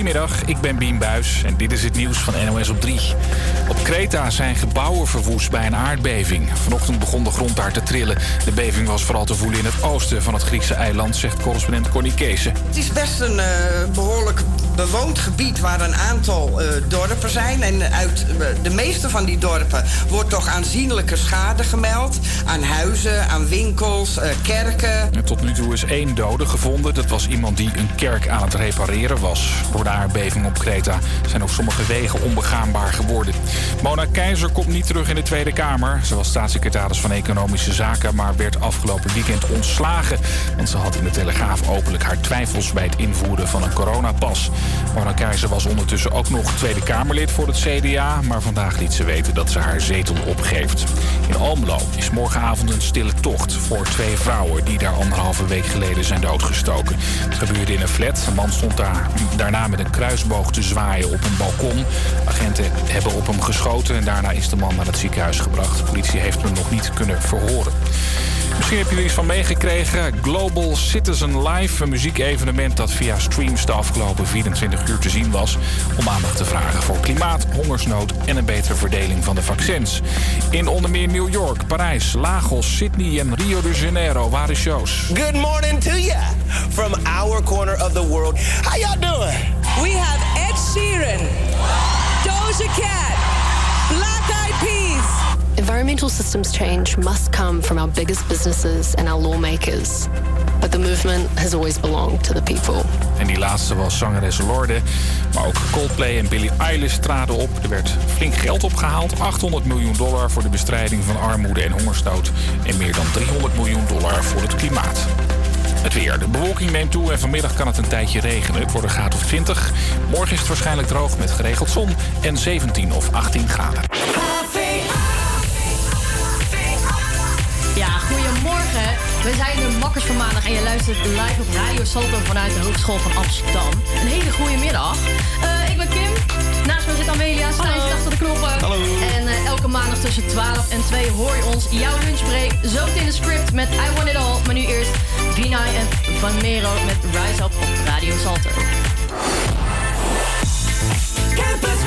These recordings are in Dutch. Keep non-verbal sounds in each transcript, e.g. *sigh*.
Goedemiddag, ik ben Bien Buis en dit is het nieuws van NOS op 3. Op Kreta zijn gebouwen verwoest bij een aardbeving. Vanochtend begon de grond daar te trillen. De beving was vooral te voelen in het oosten van het Griekse eiland, zegt correspondent Connie Kees. Het is best een uh, behoorlijk bewoond gebied waar een aantal uh, dorpen zijn. En uit uh, de meeste van die dorpen wordt toch aanzienlijke schade gemeld. Aan huizen, aan winkels, kerken. En tot nu toe is één dode gevonden. Dat was iemand die een kerk aan het repareren was. Door de aardbeving op Kreta zijn ook sommige wegen onbegaanbaar geworden. Mona Keizer komt niet terug in de Tweede Kamer. Ze was staatssecretaris van Economische Zaken, maar werd afgelopen weekend ontslagen. Want ze had in de Telegraaf openlijk haar twijfels bij het invoeren van een coronapas. Mona Keizer was ondertussen ook nog Tweede Kamerlid voor het CDA, maar vandaag liet ze weten dat ze haar zetel opgeeft. In Almelo is morgenavond een stille tocht voor twee vrouwen die daar anderhalve week geleden zijn doodgestoken. Het gebeurde in een flat. Een man stond daar, daarna met een kruisboog te zwaaien op een balkon. Agenten hebben op hem geschoten en daarna is de man naar het ziekenhuis gebracht. De politie heeft hem nog niet kunnen verhoren. Misschien heb je er iets van meegekregen. Global Citizen Live, een muziekevenement dat via streams de afgelopen 24 uur te zien was. Om aandacht te vragen voor klimaat, hongersnood en een betere verdeling van de vaccins. In onder meer New York, Parijs, Lagos, Sydney en Rio de Janeiro waren shows. Good morning to you from our corner of the world. How y'all doing? We have Ed Sheeran, Doja Cat. Environmental systems change must come from our biggest businesses and our lawmakers. But the movement has always belonged to the people. En die laatste was zangeres Lorde. Maar ook Coldplay en Billie Eilish traden op. Er werd flink geld opgehaald. 800 miljoen dollar voor de bestrijding van armoede en hongersnood. En meer dan 300 miljoen dollar voor het klimaat. Het weer. De bewolking neemt toe en vanmiddag kan het een tijdje regenen. Het wordt een graad of 20. Morgen is het waarschijnlijk droog met geregeld zon en 17 of 18 graden. Ja, goedemorgen. We zijn de Makkers van Maandag en je luistert live op Radio Salto vanuit de Hogeschool van Amsterdam. Een hele goede middag. Uh, ik ben Kim. Naast me zit Amelia. Stijn zit achter de knoppen. Hallo. En uh, elke maandag tussen 12 en 2 hoor je ons jouw lunchbreak. Zo in de script met I Want It All. Maar nu eerst Vinay en Van Mero met Rise Up op Radio Salto. Campus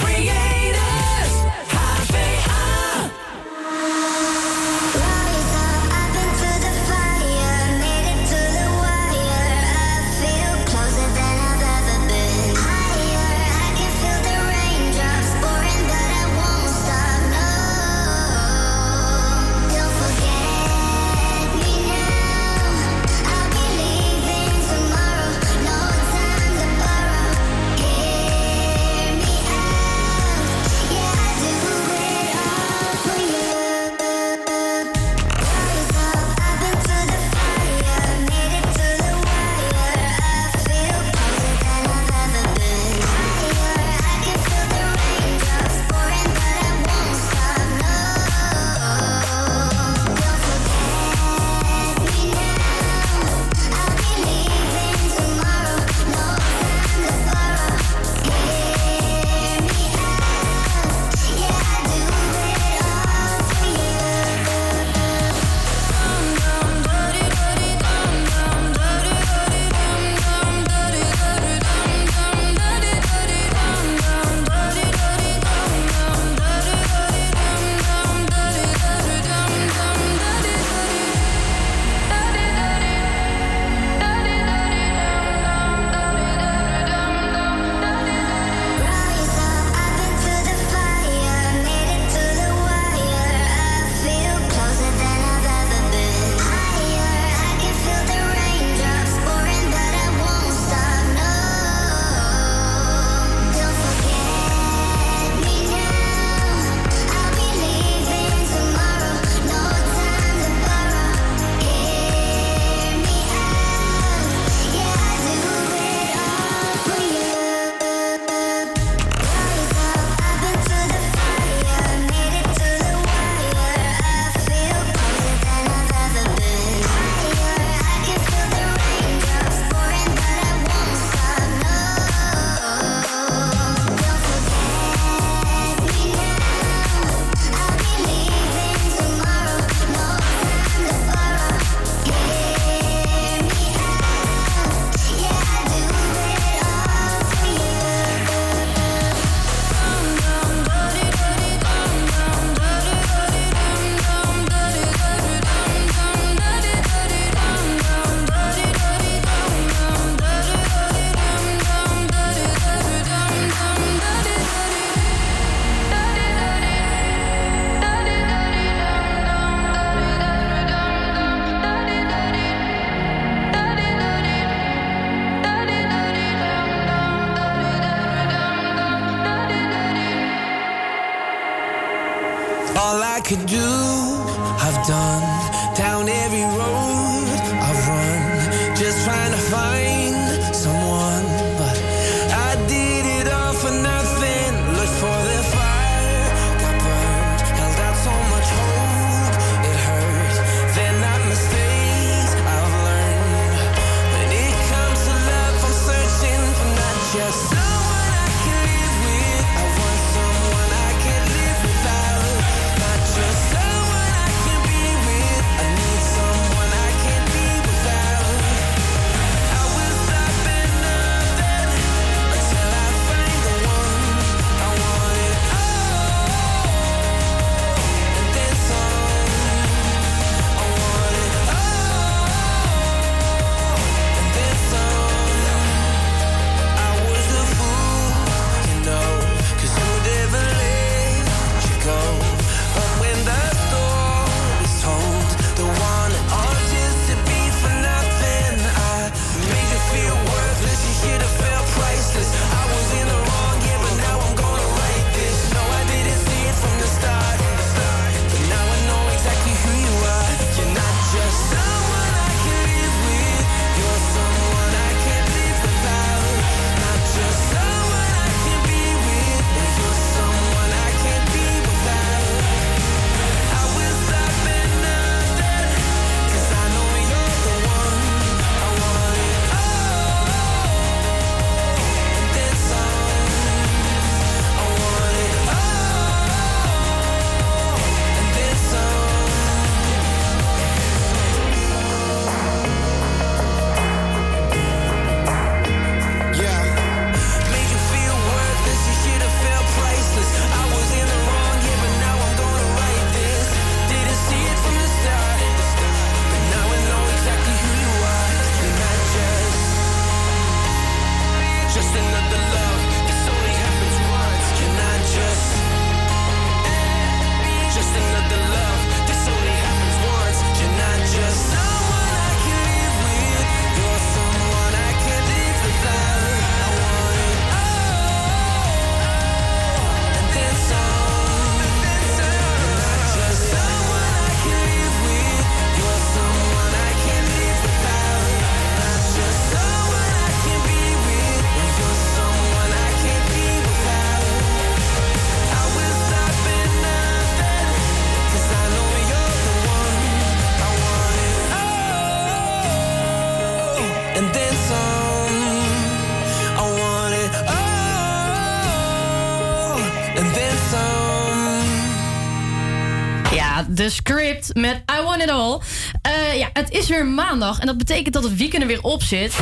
is weer maandag en dat betekent dat het weekend er weer op zit.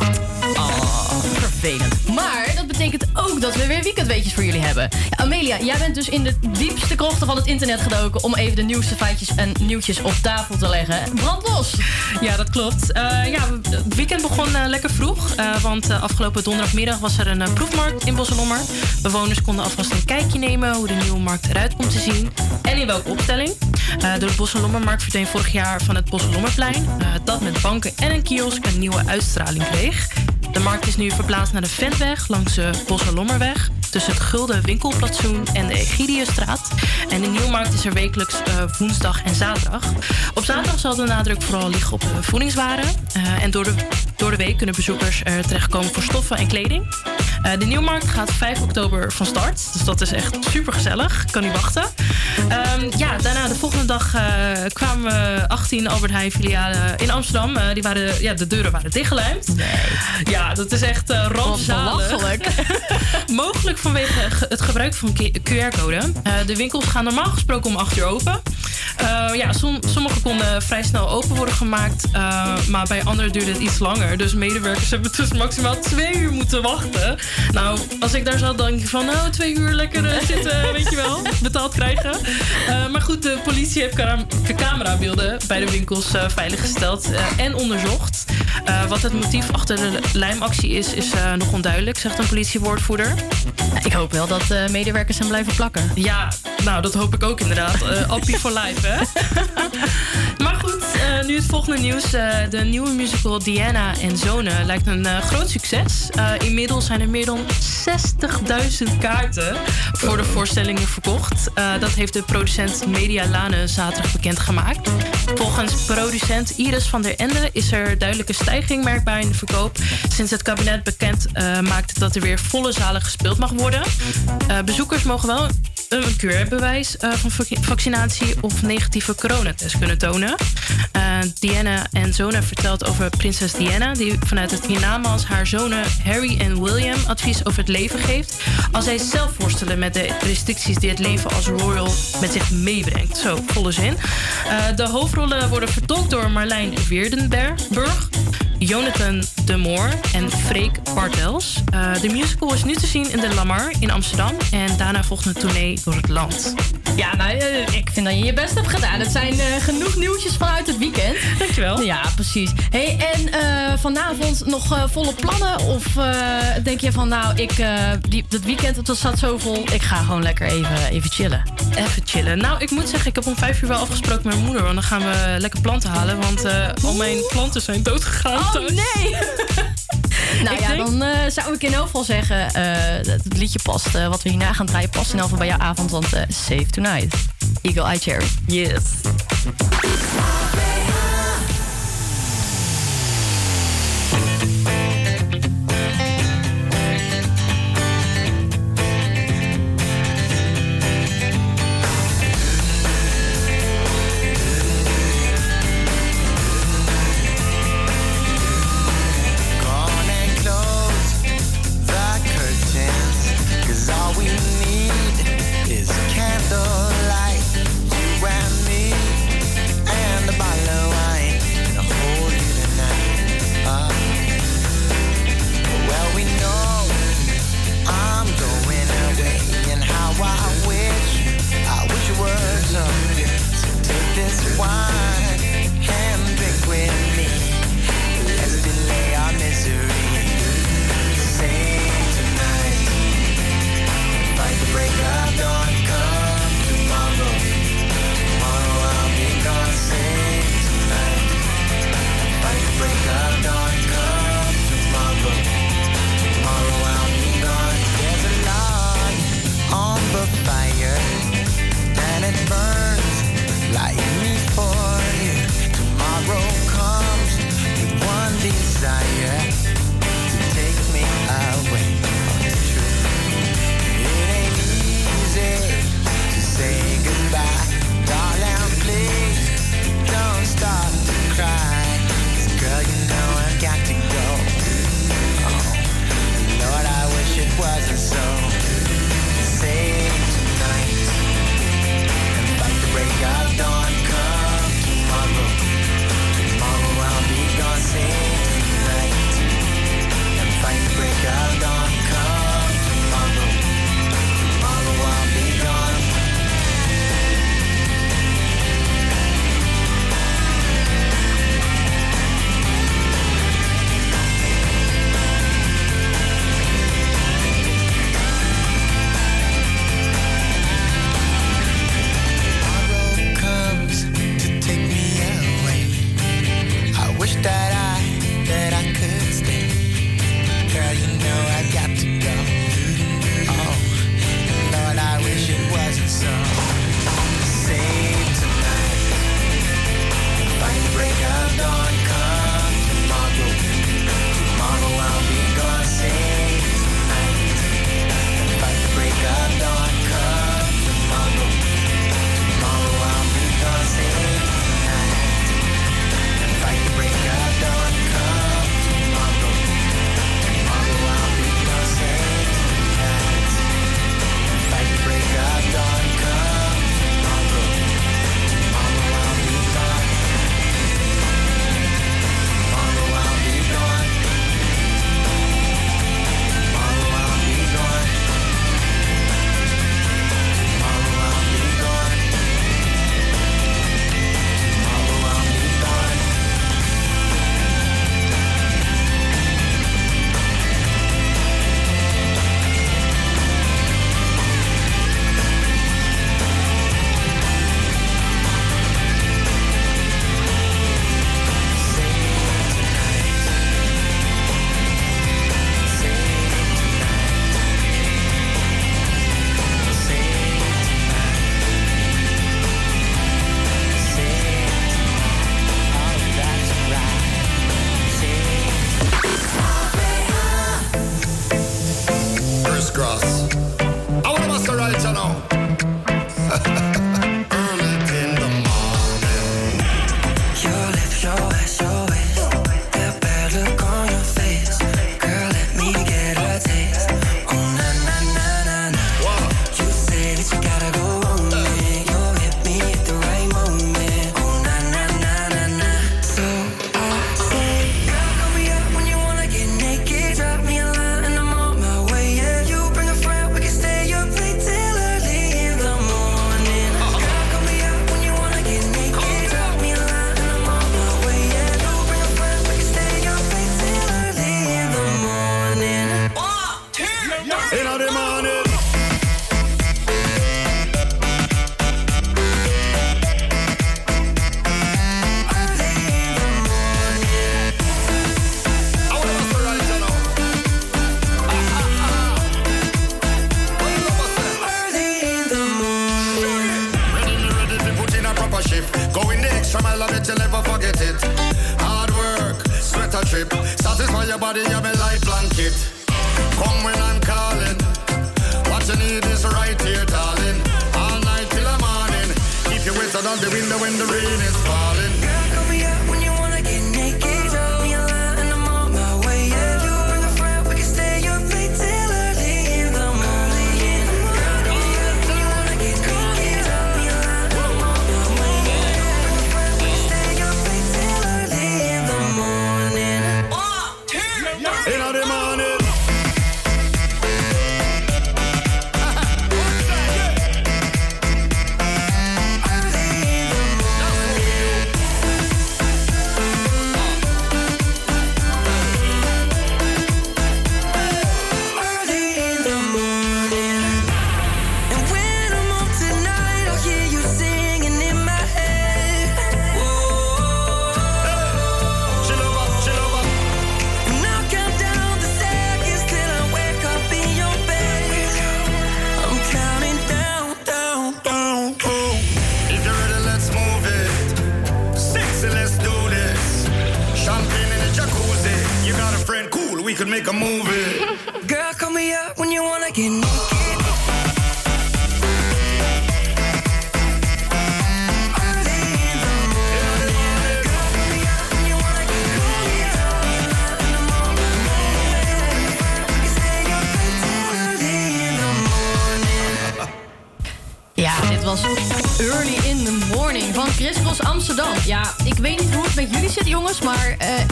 Oh, vervelend. Maar dat betekent ook dat we weer weekendweetjes voor jullie hebben. Ja, Amelia, jij bent dus in de diepste krochten van het internet gedoken... om even de nieuwste feitjes en nieuwtjes op tafel te leggen. Brand los! Ja, dat klopt. Eh, ja, het weekend begon eh, lekker vroeg. eh, want eh, afgelopen donderdagmiddag was er een proefmarkt in Bosselommer. Bewoners konden alvast een kijkje nemen hoe de nieuwe markt eruit komt te zien. En in welke opstelling. Eh, de Bosselommermarkt verdween vorig jaar van het Bosselommerplein. eh, dat met banken en een kiosk een nieuwe uitstraling kreeg. De markt is nu verplaatst naar de Ventweg langs de Bosselommerweg. Tussen het Gulden Winkelplatsoen en de Egidiusstraat. En de Nieuwmarkt is er wekelijks eh, woensdag en zaterdag. Op zaterdag zal de nadruk vooral liggen op voedingswaren. En door de, door de week kunnen bezoekers er terechtkomen voor stoffen en kleding. Eh, de Nieuwmarkt gaat 5 oktober van start. Dus dat is echt super gezellig. Kan niet wachten. Ehm, ja, daarna de volgende dag eh, kwamen 18 Albert Heijn filialen in Amsterdam. Eh, die waren, ja, de deuren waren dichtgeluimd. Ja, dat is echt eh rampzalig. *laughs* Mogelijk vanwege ge- het gebruik van QR-code. De winkels gaan normaal gesproken om 8 uur open. Ja, som- sommige konden vrij snel open worden gemaakt. maar bij anderen duurde het iets langer. Dus medewerkers hebben dus maximaal twee uur moeten wachten. Nou, als ik daar zat, dan denk ik van... nou, twee uur lekker eh, zitten, *laughs* weet je wel. Betaald krijgen. Eh, maar goed, de politie heeft cam- camerabeelden bij de winkels eh, veiliggesteld en onderzocht. Wat het motief achter de lijmactie is, is nog onduidelijk, zegt een politiewoordvoerder. Ik hoop wel dat medewerkers hem blijven plakken. Ja, nou, dat hoop ik ook inderdaad. Eh *laughs* Appie for life, hè? *laughs* maar goed, nu het volgende nieuws. De nieuwe musical Diana en Zonen lijkt een groot succes. Inmiddels zijn er meer dan 60.000 kaarten voor de voorstellingen verkocht. Eh, dat heeft de producent Media Lane zaterdag bekendgemaakt. Volgens producent Iris van der Ende is er duidelijke stijging merkbaar in de verkoop. Sinds het kabinet bekend eh, maakte dat er weer volle zalen gespeeld mag worden. Eh, bezoekers mogen wel een keurbewijs eh, van vac- vaccinatie of negatieve coronatest kunnen tonen. Diana en Zona vertelt over prinses Diana, die vanuit het hiernamaals haar zonen Harry en William advies over het leven geeft. Als zij zelf worstelen met de restricties die het leven als royal met zich meebrengt. Zo, volle zin. Eh, de hoofdrollen worden vertolkt door Marlijn Weerdenberg. Jonathan de Moor en Freek Bartels. Eh, de musical is nu te zien in de Lamar in Amsterdam. En daarna volgt een tournee door het land. Ja, nou, eh, ik vind dat je je best hebt gedaan. Het zijn eh, genoeg nieuwtjes vanuit het weekend. Dankjewel. Ja, precies. Hey, en eh, vanavond nog volle plannen? Of denk je van, nou, ik, die, dat weekend het staat zo vol, ik ga gewoon lekker even, even chillen? Even chillen. Nou, ik moet zeggen, ik heb om vijf uur wel afgesproken met mijn moeder. Want dan gaan we lekker planten halen. Want al mijn planten zijn doodgegaan. Oh thuis. nee! *laughs* nou Ik ja, denk- dan eh, zou ik in elk geval zeggen... dat het liedje past, eh, wat we hierna gaan draaien... past in elk geval bij jouw avond, want Save Tonight. Eagle Eye Cherry. Yes.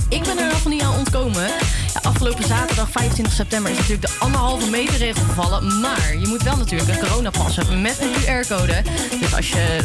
Ik ben er ieder geval niet aan ontkomen. Afgelopen zaterdag, 25 september, is natuurlijk de anderhalve meter regel gevallen. Maar je moet wel natuurlijk een coronapas hebben met een QR-code. Dus als je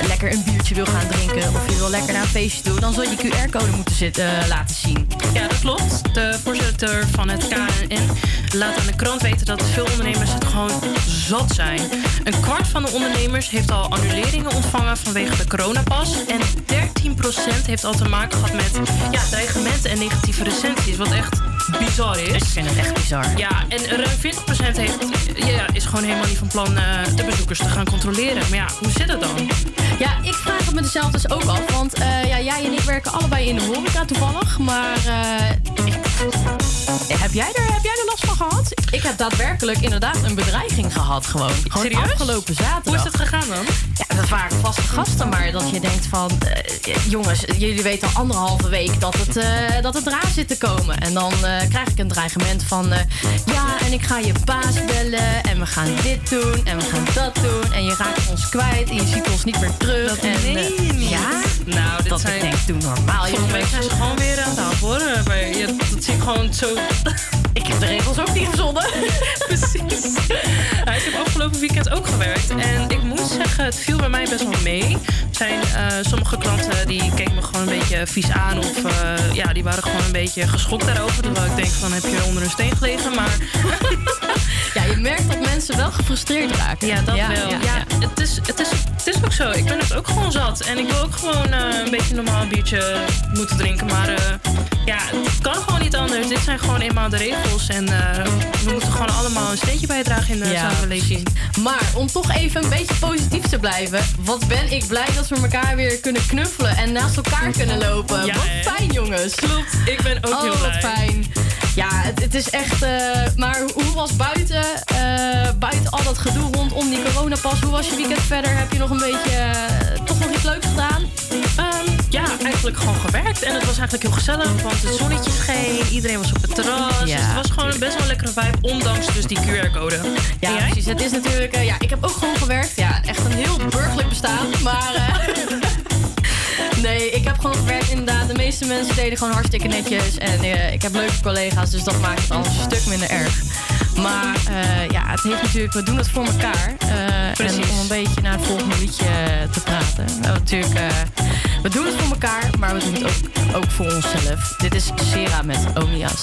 eh, lekker een biertje wil gaan drinken of je wil lekker naar een feestje toe, dan zul je QR-code moeten zitten, eh, laten zien. Ja, dat klopt. De voorzitter van het KNN laat aan de krant weten dat veel ondernemers het gewoon zat zijn. Een kwart van de ondernemers heeft al annuleringen ontvangen vanwege de coronapas. En 13% heeft al te maken gehad met ja, dreigementen en negatieve recensies. Wat echt bizar is. Ik vind het echt bizar. Ja, en ruim 40% heeft, ja, is gewoon helemaal niet van plan eh, de bezoekers te gaan controleren. Maar ja, hoe zit het dan? Ja, ik vraag het me zelf dus ook af. Want eh, ja, jij en ik werken allebei in de horeca toevallig. Maar eh, ik- heb, jij heb jij er last van gehad? Ik heb daadwerkelijk inderdaad een bedreiging gehad gewoon. Gewoon Serieus? afgelopen zaterdag. Hoe is dat gegaan dan? Ja, dat waren vaste gasten, maar dat je denkt van... eh, jongens, jullie weten al anderhalve week dat het, eh, dat het eraan zit te komen. En dan eh, krijg ik een dreigement van... ja, en ik ga je baas bellen en we gaan dit doen en we gaan dat doen. En je raakt ons kwijt en je ziet ons niet meer terug. Dat en, niet. Ja, Nou, dit dat zijn... ik denk, doe normaal. Volgende week zijn ze gewoon weer aan tafel hoor. Ja, dat zie ik gewoon zo. Ik heb de regels ook niet verzonnen. *laughs* Precies. Ja, ik heb afgelopen weekend ook gewerkt. En ik moet zeggen, het viel bij mij best wel mee. Zijn eh, sommige klanten die keken me gewoon een beetje vies aan. Of eh, ja, die waren gewoon een beetje geschokt daarover. Terwijl ik denk van, heb je onder een steen gelegen? Maar Ja, je merkt dat mensen wel gefrustreerd raken. ja, dat wel. Ja, ja. Het, is, het, is, het is ook zo. Ik ben het ook gewoon zat. En ik wil ook gewoon eh, een beetje normaal biertje moeten drinken. Maar eh, ja, het kan gewoon niet anders. Dit zijn gewoon eenmaal de regels. En eh, we moeten gewoon allemaal een steentje bijdragen in de Ja, samenleving. Maar om toch even een beetje positief te blijven. Wat ben ik blij dat we elkaar weer kunnen knuffelen en naast elkaar kunnen lopen. Ja, wat fijn, jongens. Klopt, ik ben ook oh, heel blij. wat fijn. Ja, het, het is echt. eh, maar hoe was buiten? Eh, buiten al dat gedoe rondom die coronapas. Hoe was je weekend verder? Heb je nog een beetje. eh, toch nog iets leuks gedaan? Ehm, ja, eigenlijk gewoon gewerkt. En het was eigenlijk heel gezellig, want het zonnetje scheen. Iedereen was op het terras. Ja, dus het was gewoon best wel een lekkere vibe, ondanks dus die QR-code. Ja, precies. Het is natuurlijk. eh, ja, ik heb ook gewoon gewerkt. Ja, echt een heel burgerlijk bestaan. Maar. *laughs* Nee, ik heb gewoon gewerkt inderdaad. De meeste mensen deden gewoon hartstikke netjes. En eh, ik heb leuke collega's, dus dat maakt het alles een stuk minder erg. Maar eh, ja, het heeft natuurlijk, we doen het voor elkaar. Precies. En om een beetje naar het volgende liedje te praten. Nou, natuurlijk, we doen het voor elkaar, maar we doen het ook, ook voor onszelf. Dit is Sera met Omias.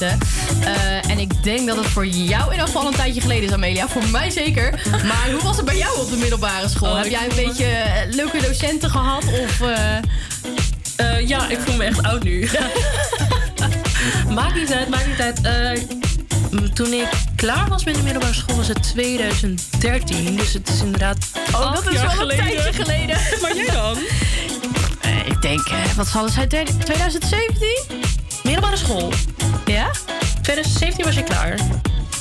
Eh, en ik denk dat het voor jou in ieder geval een tijdje geleden is, Amelia. Voor mij zeker. *laughs* Maar hoe was het bij jou op de middelbare school? Oh, Heb jij een beetje eh, leuke docenten gehad? Of, eh? ja, ik voel me echt oud nu. *laughs* maakt niet uit, maakt niet uit. toen ik klaar was met de middelbare school was het 2013. Dus het is inderdaad. Oh, dat is wel een tijdje geleden. *laughs* maar jij dan? ik denk, wat zal het zijn? 2017? Middelbare school. 2017 was je klaar.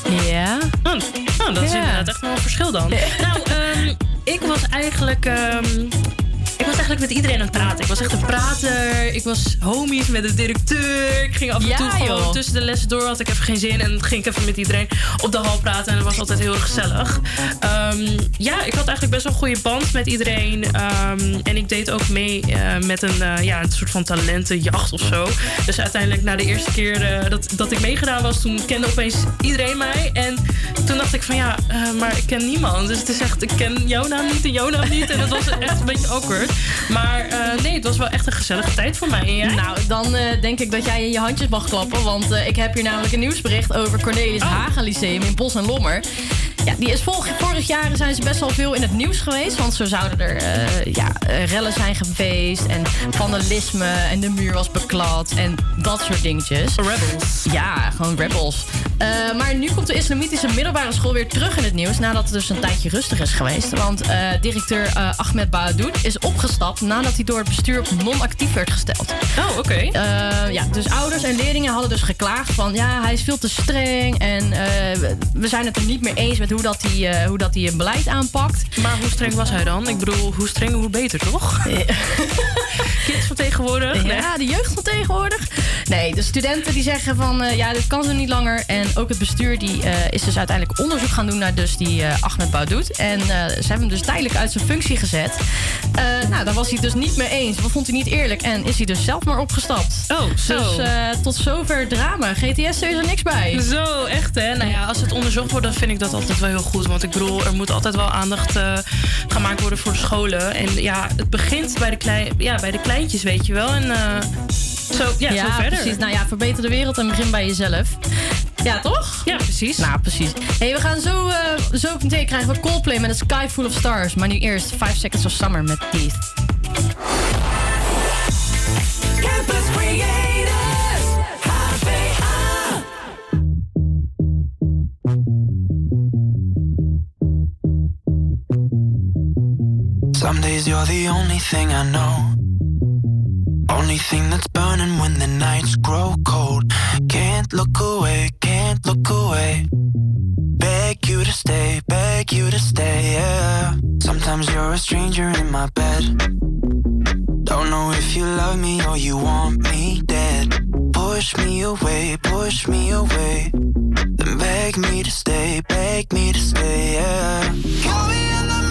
Ja. Oh, oh dat is inderdaad echt wel een verschil dan. Nou, ehm, ik was eigenlijk... Ehm, eigenlijk met iedereen aan het praten. Ik was echt een prater. Ik was homies met de directeur. Ik ging af en Ja, toe gewoon joh. tussen de lessen door. Had ik even geen zin. En ging ik even met iedereen op de hal praten. En dat was altijd heel erg gezellig. Ehm, ja, ik had eigenlijk best wel een goede band met iedereen. Ehm, en ik deed ook mee eh, met een, eh, ja, een soort van talentenjacht of zo. Dus uiteindelijk na de eerste keer eh, dat, dat ik meegedaan was... toen kende opeens iedereen mij. En toen dacht ik van ja, maar ik ken niemand. Dus het is echt, ik ken jouw naam niet en jouw naam niet. En dat was echt een beetje awkward. Maar eh, nee, het was wel echt een gezellige tijd voor mij. En jij? Nou, dan eh, denk ik dat jij in je handjes mag klappen. Want eh, ik heb hier namelijk een nieuwsbericht over Cornelis Haga Lyceum in Bos en Lommer. Ja, die is vorig, vorig jaar zijn ze best wel veel in het nieuws geweest. Want zo zouden er ja, rellen zijn geweest. En vandalisme en de muur was beklad. En dat soort dingetjes. Rebels. Ja, gewoon rebels. Eh, maar nu komt de islamitische middelbare school weer terug in het nieuws. Nadat het dus een tijdje rustig is geweest. Want eh, directeur eh, Ahmed Bahadoud is opgestapt nadat hij door het bestuur op non-actief werd gesteld. Oh, oké. Ja, dus ouders en leerlingen hadden dus geklaagd van ja, hij is veel te streng. En we- zijn het er niet mee eens met hoe dat hij, hoe dat hij een beleid aanpakt. Maar hoe streng was hij dan? Ik bedoel, hoe streng, hoe beter, toch? *laughs* Kids van tegenwoordig? Nee. Ja, de jeugd van tegenwoordig. Nee, de studenten die zeggen van ja, dit kan zo niet langer. En ook het bestuur die, eh, is dus uiteindelijk onderzoek gaan doen naar dus die eh Ahmed Boudoud. En eh, ze hebben hem dus tijdelijk uit zijn functie gezet. Nou, daar was hij het dus niet mee eens. Dat vond hij niet eerlijk. En is hij dus zelf maar opgestapt. Oh, zo. Dus tot zover drama. GTS er is er niks bij. Zo, echt hè? Nou ja, als het onderzocht wordt, dan vind ik dat altijd wel heel goed. Want ik bedoel, er moet altijd wel aandacht gemaakt worden voor scholen. En ja, het begint bij de, klei ja, bij de kleintjes, weet je wel. En zo, ja, zo verder. precies. Nou ja, verbeter de wereld en begin bij jezelf. Ja, toch? Ja, precies. Nou, precies. hey, we gaan zo, eh, zo meteen krijgen we Coldplay met een Sky Full of Stars. Maar nu eerst 5 Seconds of Summer met Teeth. Campus Creators, HVA. Some days you're the only thing I know. Only thing that's burning when the nights grow cold. Can't look away, can't look away. Beg you to stay, beg you to stay, yeah. Sometimes you're a stranger in my bed. Don't know if you love me or you want me dead. Push me away, push me away. Then beg me to stay, beg me to stay, yeah. Call me in the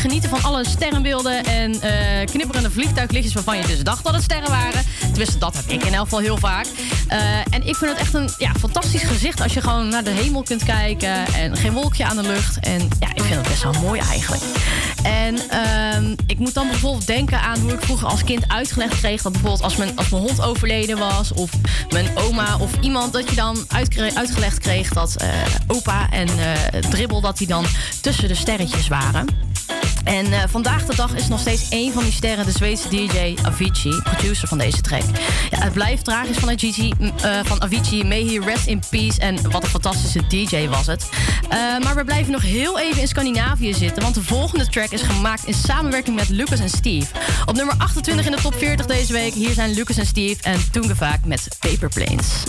Genieten van alle sterrenbeelden... en eh, knipperende vliegtuiglichtjes waarvan je dus dacht dat het sterren waren. Tenminste, dat heb ik in elk geval heel vaak. Eh, en ik vind het echt een ja, fantastisch gezicht... als je gewoon naar de hemel kunt kijken... en geen wolkje aan de lucht. En ja, ik vind het best wel mooi eigenlijk. En ehm, ik moet dan bijvoorbeeld denken aan hoe ik vroeger als kind uitgelegd kreeg... dat bijvoorbeeld als mijn, als mijn hond overleden was... of mijn oma of iemand dat je dan uitgelegd kreeg... dat eh, opa en dribbel dat die dan tussen de sterretjes waren... En eh, vandaag de dag is nog steeds één van die sterren de Zweedse DJ Avicii, producer van deze track. Ja, het blijft tragisch van Avicii, eh, van Avicii. May rest in peace. En wat een fantastische DJ was het. Eh, maar we blijven nog heel even in Scandinavië zitten, want de volgende track is gemaakt in samenwerking met Lucas en Steve. Op nummer 28 in de top 40 deze week. Hier zijn Lucas en Steve en Tungevaak met Paper Planes.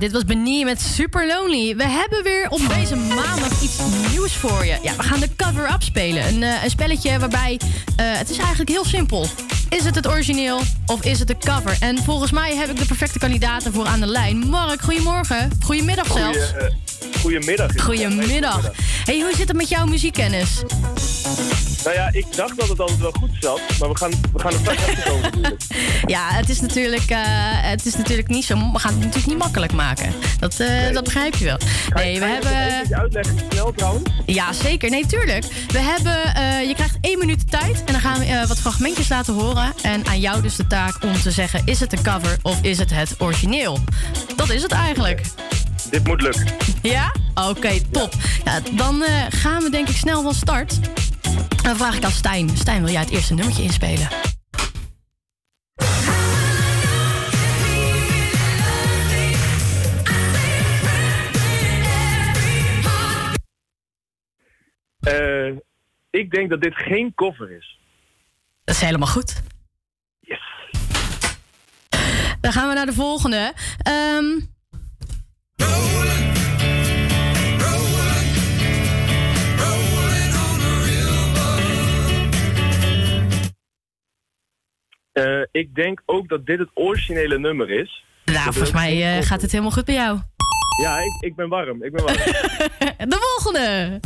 Dit was Benie met Super Lonely. We hebben weer op deze maandag iets nieuws voor je. Ja, we gaan de cover-up spelen. Een, eh, een spelletje waarbij eh, het is eigenlijk heel simpel. Is het het origineel of is het de cover? En volgens mij heb ik de perfecte kandidaten voor aan de lijn. Mark, goedemorgen. Goedemiddag zelfs. Goeie, eh, goedemiddag. Goedemiddag. Hey, hoe zit het met jouw muziekkennis? Nou ja, ik dacht dat het altijd wel goed zat, maar we gaan, we gaan er straks achter komen natuurlijk. *laughs* Ja, het is natuurlijk, eh, het is natuurlijk niet zo. We gaan het natuurlijk niet makkelijk maken. Dat, eh, dat begrijp je wel. Nee, we je nog hebben. eventjes uitleggen snel trouwens? Ja, zeker. Nee, tuurlijk. We hebben, eh, je krijgt één minuut de tijd en dan gaan we wat fragmentjes laten horen. En aan jou dus de taak om te zeggen, is het de cover of is het het origineel? Dat is het eigenlijk. Dit moet lukken. Ja? Oké, top. Ja, dan gaan we denk ik snel van start. Dan vraag ik aan Stijn. Stijn, wil jij het eerste nummertje inspelen? Eh, ik denk dat dit geen cover is. Dat is helemaal goed. Yes. Dan gaan we naar de volgende. Ehm, Eh, ik denk ook dat dit het originele nummer is. nou, volgens mij eh, gaat het helemaal goed bij jou. Ja, ik, ik ben warm. Ik ben warm. *laughs* De volgende.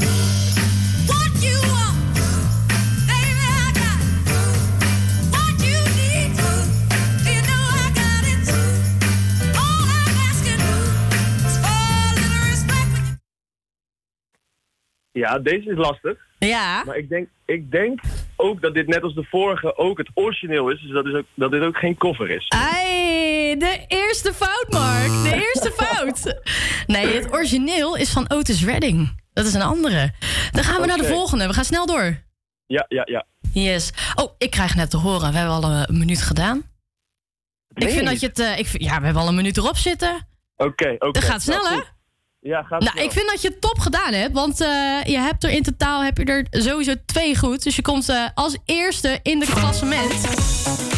Ja, deze is lastig. Ja. Maar ik denk, ik denk ook dat dit net als de vorige ook het origineel is. Dus dat, is ook, dat dit ook geen cover is. Ai, de eerste fout, Mark. De eerste fout. Nee, het origineel is van Otis Redding. Dat is een andere. Dan gaan we naar de volgende. We gaan snel door. Ja, ja, ja. Yes. Oh, ik krijg net te horen. We hebben al een minuut gedaan. Ik vind dat je het... eh, ik vind, ja, we hebben al een minuut erop zitten. Oké, oké. Dat gaat snel, Nou, hè? Ja, gaat Nou, ik vind dat je het top gedaan hebt. Want eh, je hebt er in totaal heb je er sowieso twee goed. Dus je komt eh, als eerste in de klassement.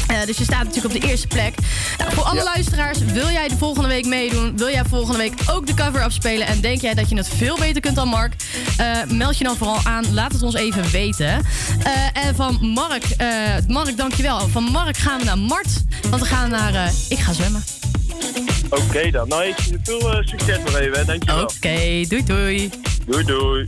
Eh, dus je staat natuurlijk op de eerste plek. Nou, voor alle luisteraars, wil jij de volgende week meedoen? Wil jij volgende week ook de cover afspelen? En denk jij dat je het veel beter kunt dan Mark? Meld je dan vooral aan. Laat het ons even weten. En van Mark, Mark, dankjewel. Van Mark gaan we naar Mart. Want we gaan naar Ik ga zwemmen. Oké dan. Nou, ik veel eh, succes nog even. Hè. Dankjewel. Oké, doei doei. Doei doei.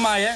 my?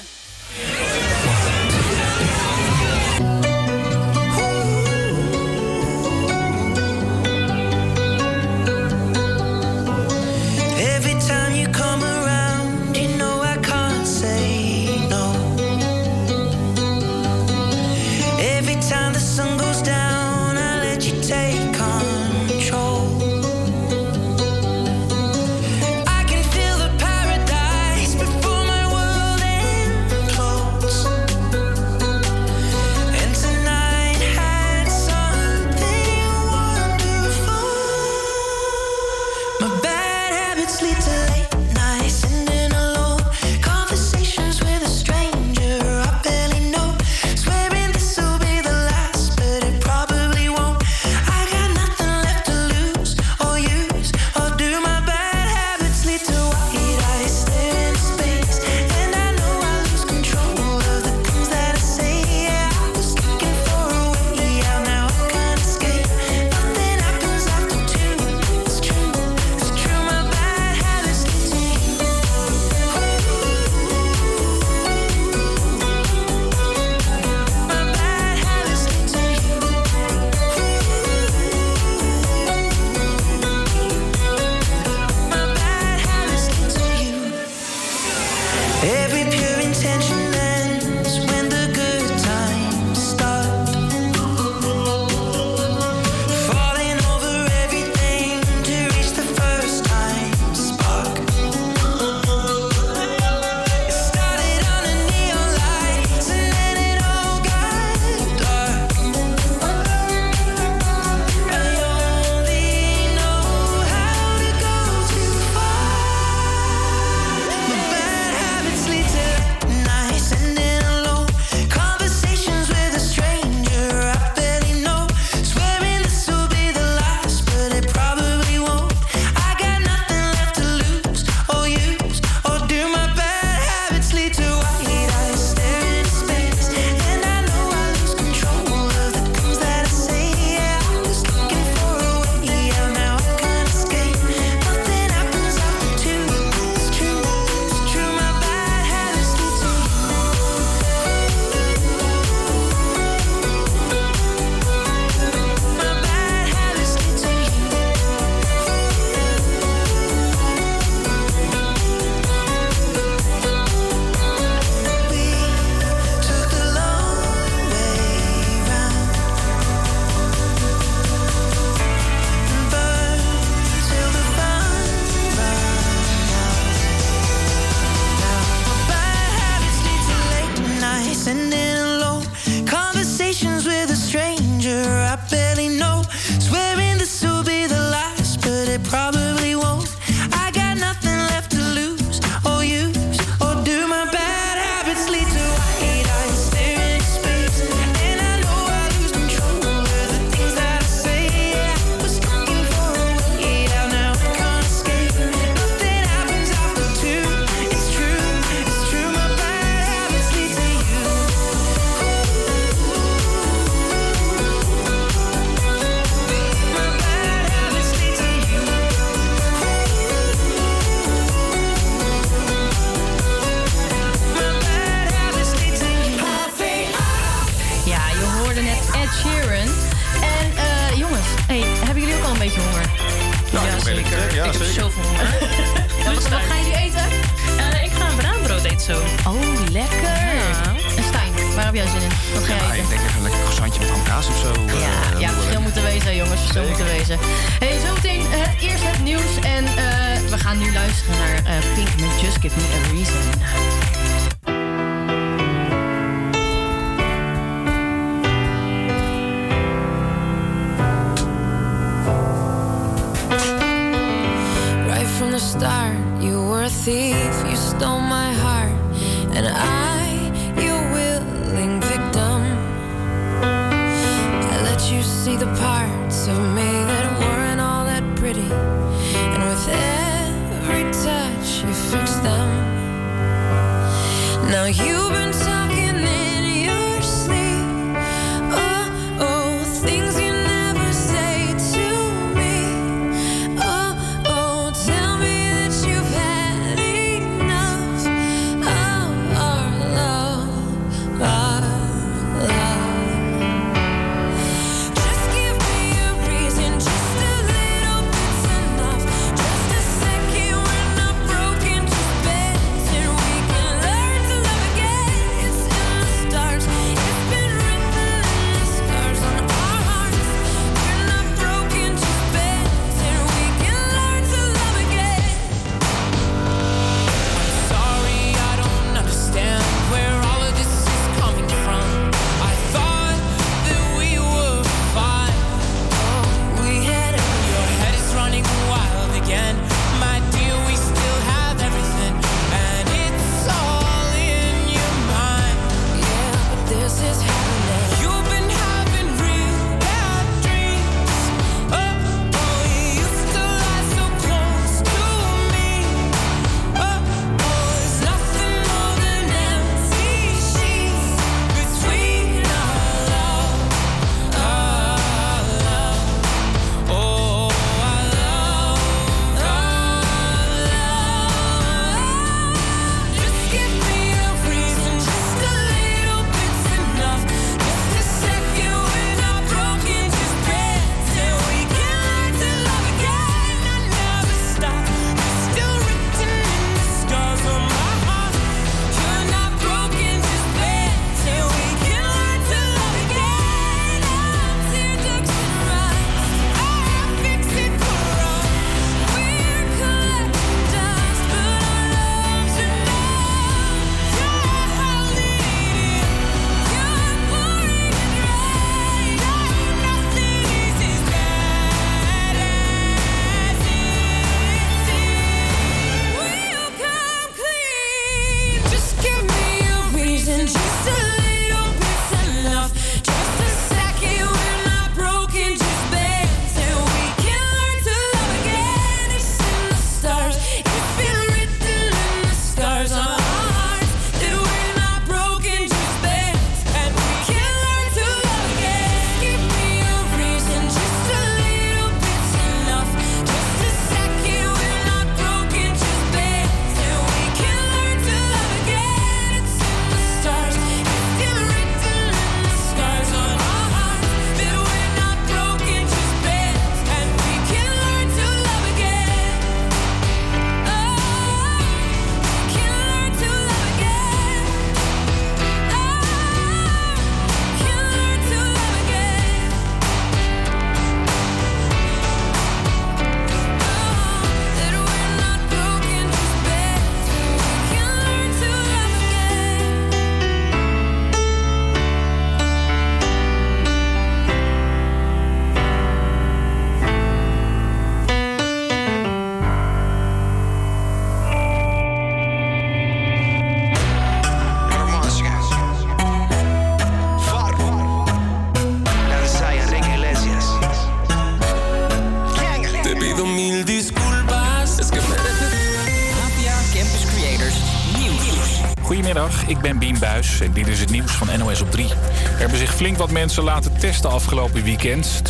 En dit is het nieuws van NOS op 3. Er hebben zich flink wat mensen laten testen afgelopen weekend.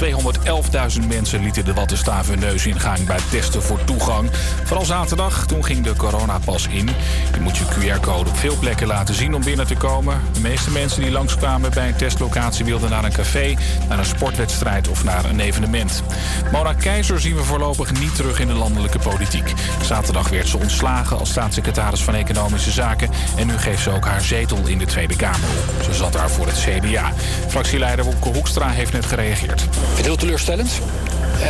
211.000 mensen lieten de wattenstaaf hun neus ingaan bij testen voor toegang. Vooral zaterdag, toen ging de coronapas in. Je moet je QR-code op veel plekken laten zien om binnen te komen. De meeste mensen die langskwamen bij een testlocatie wilden naar een café, naar een sportwedstrijd of naar een evenement. Mona Keizer zien we voorlopig niet terug in de landelijke politiek. Zaterdag werd ze ontslagen als staatssecretaris van Economische Zaken en nu geeft ze ook haar zetel in de Tweede Kamer op. Ze zat daar voor het CDA. Fractieleider Wopke Hoekstra heeft net gereageerd. Ik vind het heel teleurstellend. Ehm,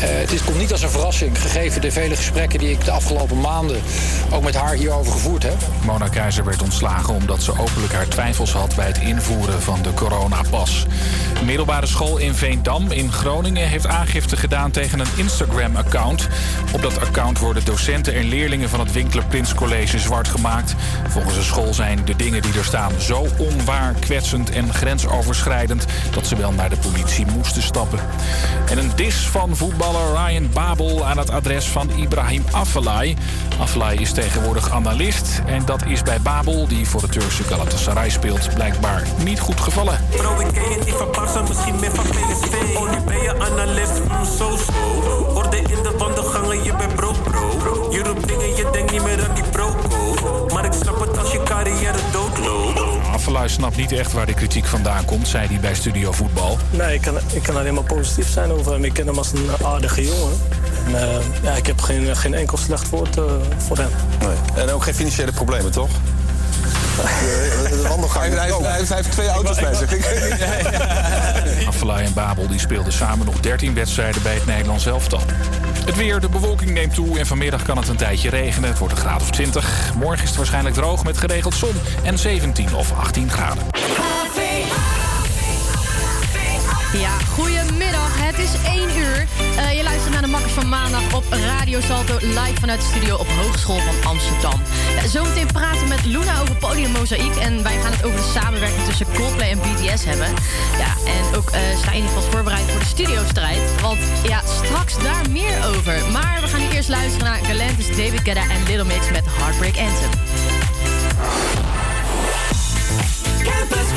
eh, het komt niet als een verrassing, gegeven de vele gesprekken die ik de afgelopen maanden ook met haar hierover gevoerd heb. Mona Keizer werd ontslagen omdat ze openlijk haar twijfels had bij het invoeren van de coronapas. De middelbare school in Veendam in Groningen heeft aangifte gedaan tegen een Instagram-account. Op dat account worden docenten en leerlingen van het Winkler Prins College zwart gemaakt. Volgens de school zijn de dingen die er staan zo onwaar, kwetsend en grensoverschrijdend dat ze wel naar de politie moesten stappen. En een dis van voetballer Ryan Babel aan het adres van Ibrahim Afellay. Afellay is tegenwoordig analist en dat is bij Babel, die voor de Turkse Galatasaray speelt, blijkbaar niet goed gevallen. Barca, misschien meer van PSV. Oh, nu ben je analist, mm, zo zo. Orde in de wandelgangen, je bent broke, bro. Je roept dingen, je denkt niet meer aan die broco. Maar ik snap het als je carrière doodloopt. Afellay snapt niet echt waar de kritiek vandaan komt, zei hij bij Studio Voetbal. Nee, ik kan, ik kan alleen maar positief zijn over hem. Ik ken hem als een aardige jongen. En, eh, ja, ik heb geen, geen enkel slecht woord eh, voor hem. Nee. En ook geen financiële problemen, toch? De *laughs* wandelgang. Hij, hij, hij heeft twee auto's bij zich. Afellay en Babel die speelden samen nog 13 wedstrijden bij het Nederlands elftal. Het weer, de bewolking neemt toe en vanmiddag kan het een tijdje regenen. Het wordt een graad of 20. Morgen is het waarschijnlijk droog met geregeld zon en 17 of 18 graden. Ja, Eh, je luistert naar de Makkers van maandag op Radio Salto live vanuit de studio op Hogeschool van Amsterdam. Ja, zometeen praten we met Luna over Podium Mozaïek en wij gaan het over de samenwerking tussen Coldplay en BTS hebben. Ja, en ook eh sta je geval voorbereid voor de studiostrijd, want ja, straks daar meer over. Maar we gaan nu eerst luisteren naar Galantis, David Guetta en Little Mix met Heartbreak Anthem. Campus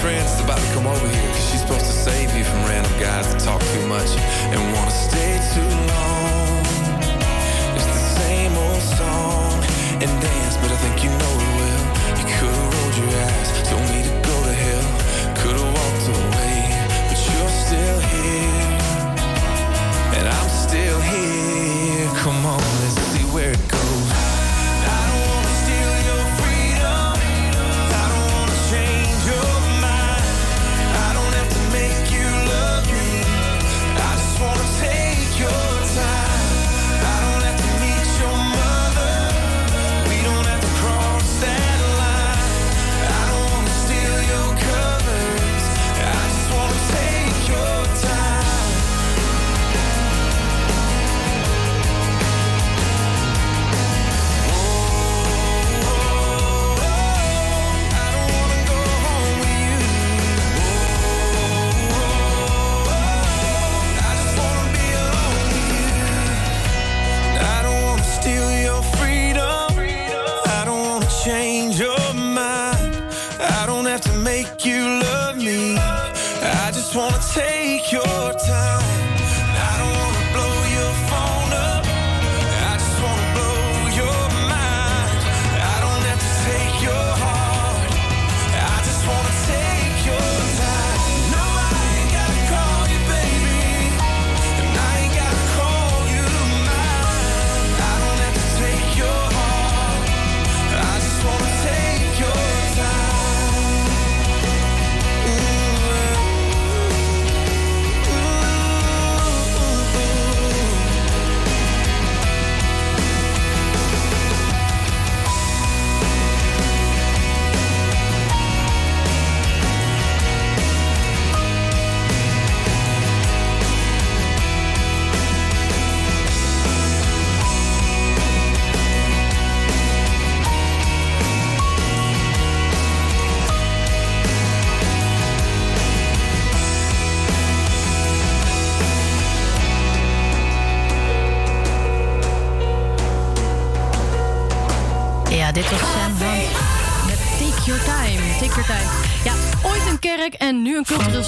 friends is about to come over here, cause she's supposed to save you from random guys that talk too much and wanna stay too long. It's the same old song and dance, but I think you know it well. You could've rolled your eyes, told me to go to hell, could've walked away, but you're still here, and I'm still here. Come on, let's see where it goes.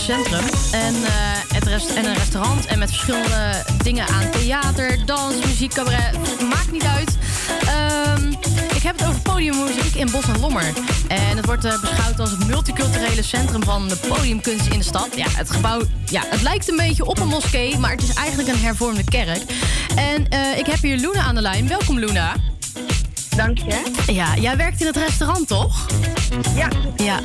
Centrum. En, eh, het rest en een restaurant. En met verschillende dingen aan theater, dans, muziek, cabaret. Maakt niet uit. Ehm, ik heb het over podiummuziek in Bos en Lommer. En het wordt eh, beschouwd als het multiculturele centrum van de podiumkunst in de stad. Ja, het gebouw ja, het lijkt een beetje op een moskee, maar het is eigenlijk een hervormde kerk. En eh, ik heb hier Luna aan de lijn. Welkom Luna. Dank je. Ja, jij werkt in het restaurant, toch? Ja. Ja.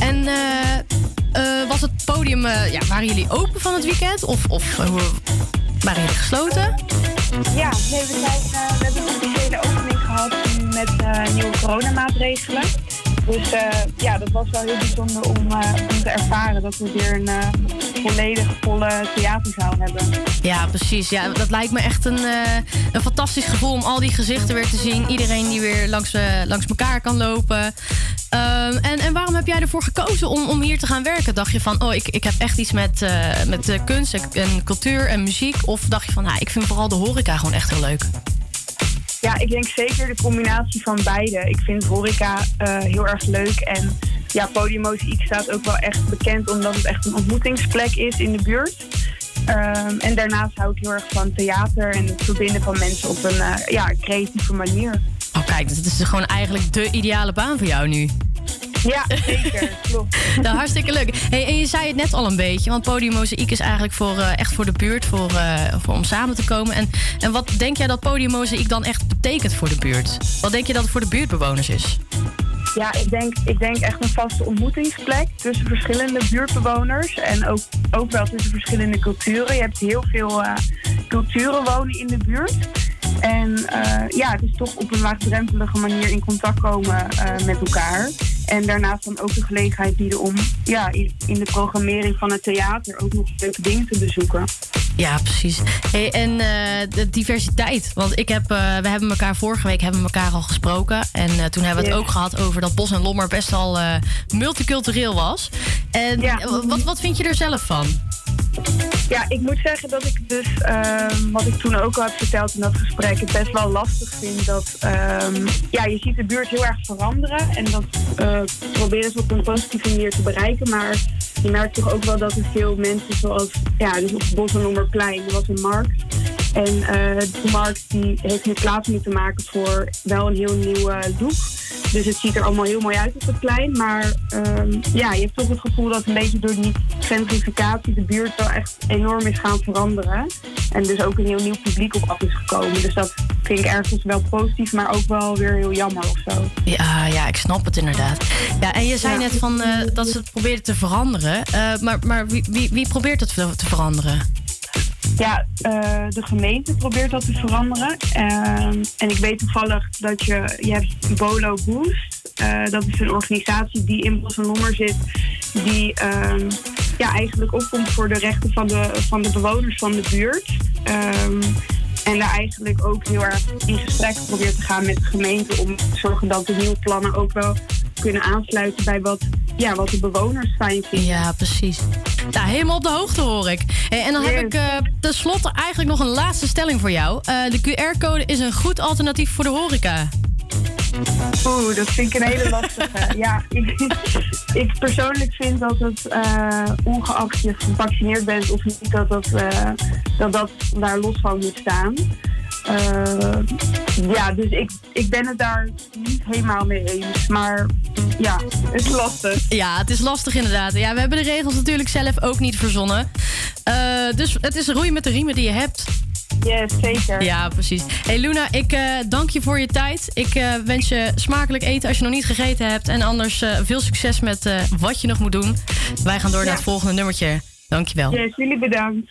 En eh, eh, was het podium... eh, ja, waren jullie open van het weekend? Of, of eh, waren jullie gesloten? Ja, nee, we, zijn, we hebben een officiële opening gehad met nieuwe coronamaatregelen. Dus ja, dat was wel heel bijzonder om, om te ervaren dat we weer een volledig volle theaterzaal hebben. Ja, precies. Ja, dat lijkt me echt een, een fantastisch gevoel om al die gezichten weer te zien. Iedereen die weer langs, langs elkaar kan lopen. Ehm, en, en waarom heb jij ervoor gekozen om, om hier te gaan werken? Dacht je van, oh, ik, ik heb echt iets met, eh, met eh, kunst en, cultuur en muziek? Of dacht je van, nou, ik vind vooral de horeca gewoon echt heel leuk? Ja, ik denk zeker de combinatie van beide. Ik vind horeca eh, heel erg leuk en ja, Podium Mozaïek staat ook wel echt bekend omdat het echt een ontmoetingsplek is in de buurt. Ehm, en daarnaast hou ik heel erg van theater en het verbinden van mensen op een ja, creatieve manier. Kijk, dus het is gewoon eigenlijk de ideale baan voor jou nu. Ja, zeker. *laughs* Klopt. Nou, hartstikke leuk. Hey, en je zei het net al een beetje, want Podium Mozaïek is eigenlijk voor, eh, echt voor de buurt, voor, eh, voor om samen te komen. En, en wat denk jij dat Podium Mozaïek dan echt betekent voor de buurt? Wat denk je dat het voor de buurtbewoners is? Ja, ik denk, ik denk echt een vaste ontmoetingsplek tussen verschillende buurtbewoners. En ook, ook wel tussen verschillende culturen. Je hebt heel veel eh, culturen wonen in de buurt. En eh, ja, het is toch op een laagdrempelige manier in contact komen eh, met elkaar. En daarnaast dan ook de gelegenheid bieden om ja, in, de programmering van het theater ook nog leuke dingen te bezoeken. Ja, precies. Hey, en eh, de diversiteit. Want ik heb, we hebben elkaar vorige week hebben we elkaar al gesproken. En toen hebben we het Ja. ook gehad over dat Bos en Lommer best al multicultureel was. En wat, wat vind je er zelf van? Ja, ik moet zeggen dat ik dus, ehm, wat ik toen ook al heb verteld in dat gesprek, het best wel lastig vind dat, ehm, ja, je ziet de buurt heel erg veranderen en dat eh, proberen ze op een positieve manier te bereiken, maar je merkt toch ook wel dat er veel mensen zoals, ja, dus op Bos en Lommerplein, er was een markt en eh die markt die heeft nu plaats moeten maken voor wel een heel nieuwe look. Dus het ziet er allemaal heel mooi uit op het plein. Maar ehm, ja, je hebt toch het gevoel dat een beetje door die gentrificatie de buurt wel echt enorm is gaan veranderen. En dus ook een heel nieuw publiek op af is gekomen. Dus dat vind ik ergens wel positief, maar ook wel weer heel jammer of zo. Ja, ja, ik snap het inderdaad. Ja, en je zei net van, eh, dat ze het probeerden te veranderen. Eh, maar maar wie, wie, wie probeert het te te veranderen? Ja, eh, de gemeente probeert dat te veranderen. Ehm, en ik weet toevallig dat je, je hebt Bolo Boost. Eh, dat is een organisatie die in Bos en Lommer zit. Die ehm, ja, eigenlijk opkomt voor de rechten van de, van de bewoners van de buurt. En daar eigenlijk ook heel erg in gesprek probeert te gaan met de gemeente. Om te zorgen dat de nieuwe plannen ook wel kunnen aansluiten bij wat, ja, wat de bewoners fijn vinden. Ja, precies. Nou, helemaal op de hoogte hoor ik. Hey, en dan heb ik eh tenslotte eigenlijk nog een laatste stelling voor jou. Eh, de QR-code is een goed alternatief voor de horeca. Oeh, dat vind ik een hele lastige. *laughs* ja, ik, *laughs* ik persoonlijk vind dat het, eh, ongeacht je gevaccineerd bent of niet, dat dat, eh, dat, dat daar los van moet staan. Eh, ja, dus ik, ik ben het daar niet helemaal mee eens. Maar ja, het is lastig. Ja, het is lastig inderdaad. Ja, we hebben de regels natuurlijk zelf ook niet verzonnen. Dus het is roeien met de riemen die je hebt. Yes, zeker. Ja, precies. Hey Luna, ik eh, dank je voor je tijd. Ik eh, wens je smakelijk eten als je nog niet gegeten hebt. En anders eh, veel succes met wat je nog moet doen. Wij gaan door naar het volgende nummertje. Dankjewel. Yes, jullie bedankt.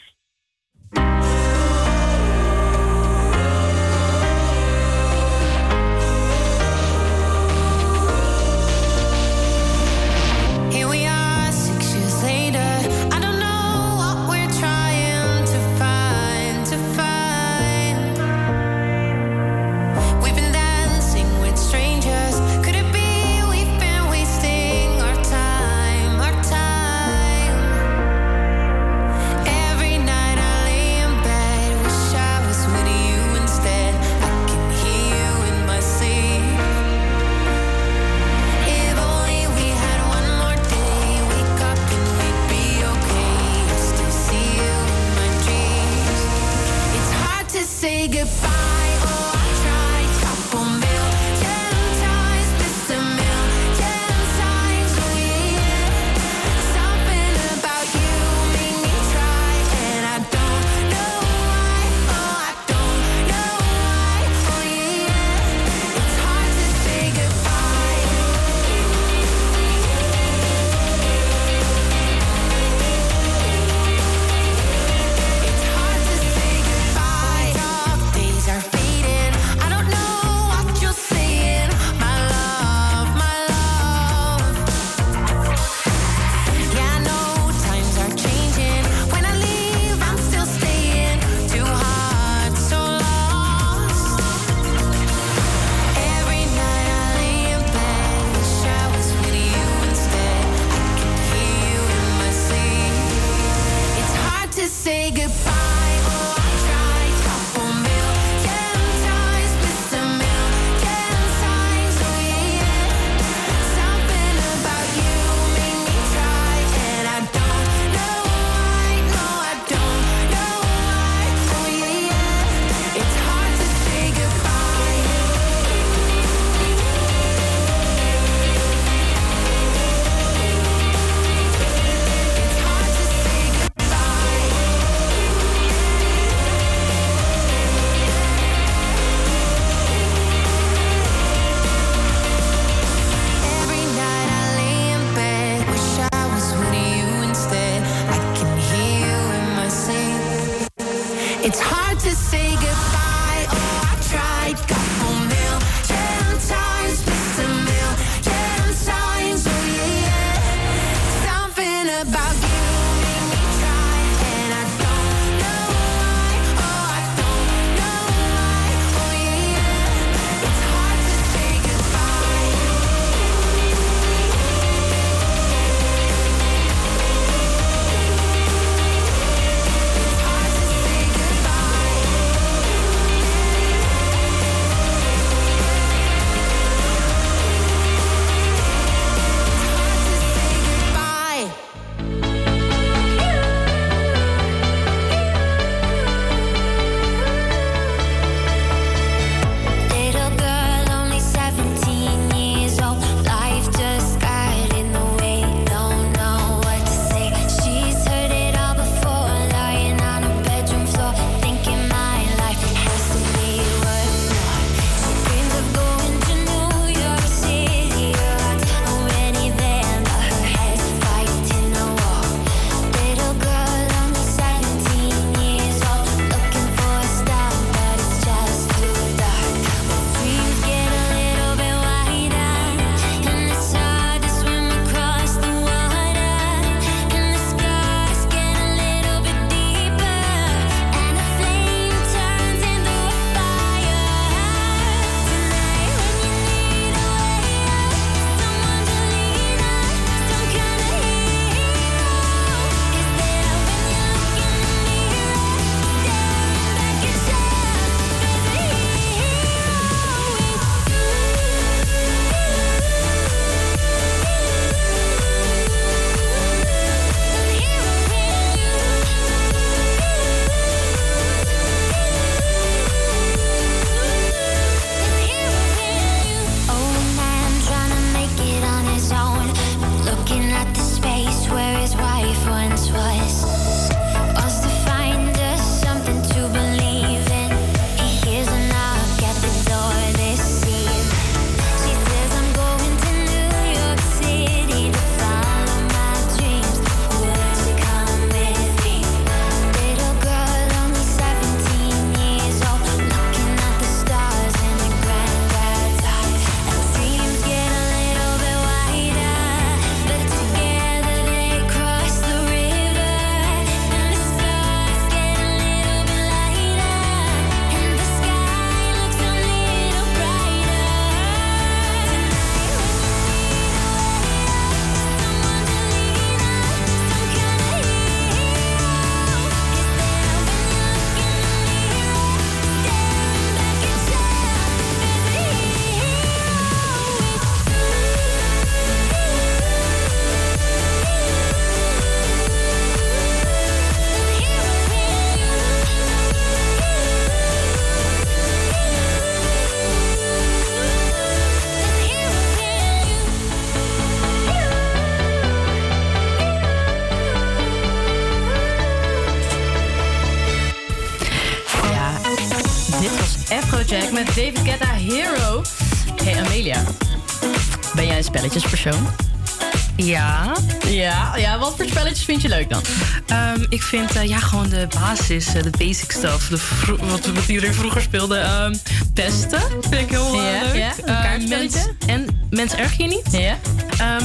Vind je leuk dan? Ehm, ik vind eh, ja, gewoon de basis, eh, de basic stuff. De vro- wat, wat iedereen vroeger speelde. ehm, testen vind ik heel Ja, leuk. ja, een Eh, kaartspelletje? mens- en Mens erg je niet. Ja.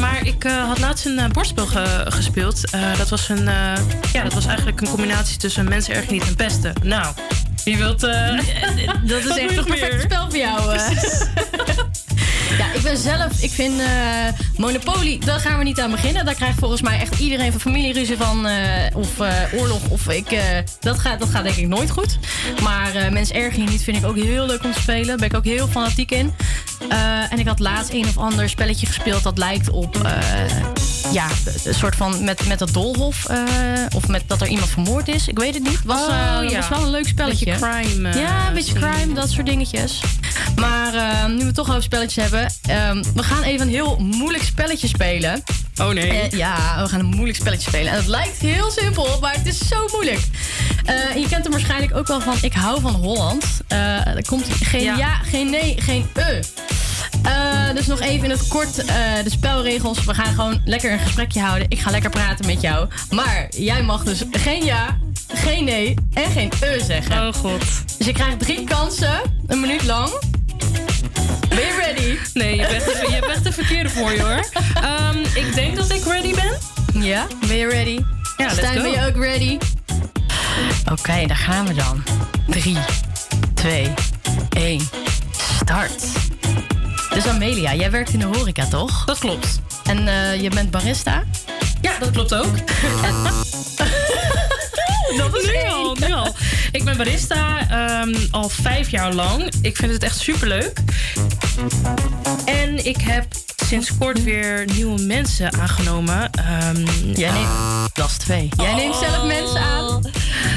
Maar ik eh, had laatst een bordspel ge- gespeeld. Dat, was een, ja, dat was eigenlijk een combinatie tussen mensen erg je niet en pesten. Nou, wie wilt... *laughs* Dat is echt een perfect spel voor jou. Ben zelf, ik vind eh, Monopoly, daar gaan we niet aan beginnen. Daar krijgt volgens mij echt iedereen van familieruzie van. eh, of eh, oorlog, of ik. dat, gaat, dat gaat denk ik nooit goed. Maar Mens erg je niet vind ik ook heel leuk om te spelen. Daar ben ik ook heel fanatiek in. En ik had laatst een of ander spelletje gespeeld dat lijkt op. ja, een soort van met, met dat doolhof. of met dat er iemand vermoord is. Ik weet het niet. Was, Oh, ja. was wel een leuk spelletje. Beetje crime, ja, een beetje crime, dat soort dingetjes. Maar eh, nu we het toch over spelletjes hebben. ehm, we gaan even een heel moeilijk spelletje spelen. Oh nee. Eh, ja, we gaan een moeilijk spelletje spelen. En het lijkt heel simpel, maar het is zo moeilijk. Eh, je kent hem waarschijnlijk ook wel van Ik hou van Holland. Er komt geen ja. Ja. geen nee, geen e. Dus nog even in het kort de spelregels. We gaan gewoon lekker een gesprekje houden. Ik ga lekker praten met jou. Maar jij mag dus geen ja geen nee en geen e zeggen. Oh god. Dus je krijgt drie kansen, een minuut lang. Ben je ready? Nee, je hebt echt, de- je de verkeerde voor je hoor. Ehm, ik denk dat ik ready ben. Ja, ben je ready? Ja, let's Stijn, go. ben je ook ready? Oké, daar gaan we dan. 3, 2, 1, start. Dus Amelia, jij werkt in de horeca, toch? Dat klopt. En eh, je bent barista? Ja, dat klopt ook. *laughs* *laughs* Dat is nu al, nu al. Ik ben barista ehm, al vijf jaar lang. Ik vind het echt superleuk. En ik heb sinds kort weer nieuwe mensen aangenomen. Ehm, Jij neemt... Dat is twee. Jij neemt zelf mensen aan?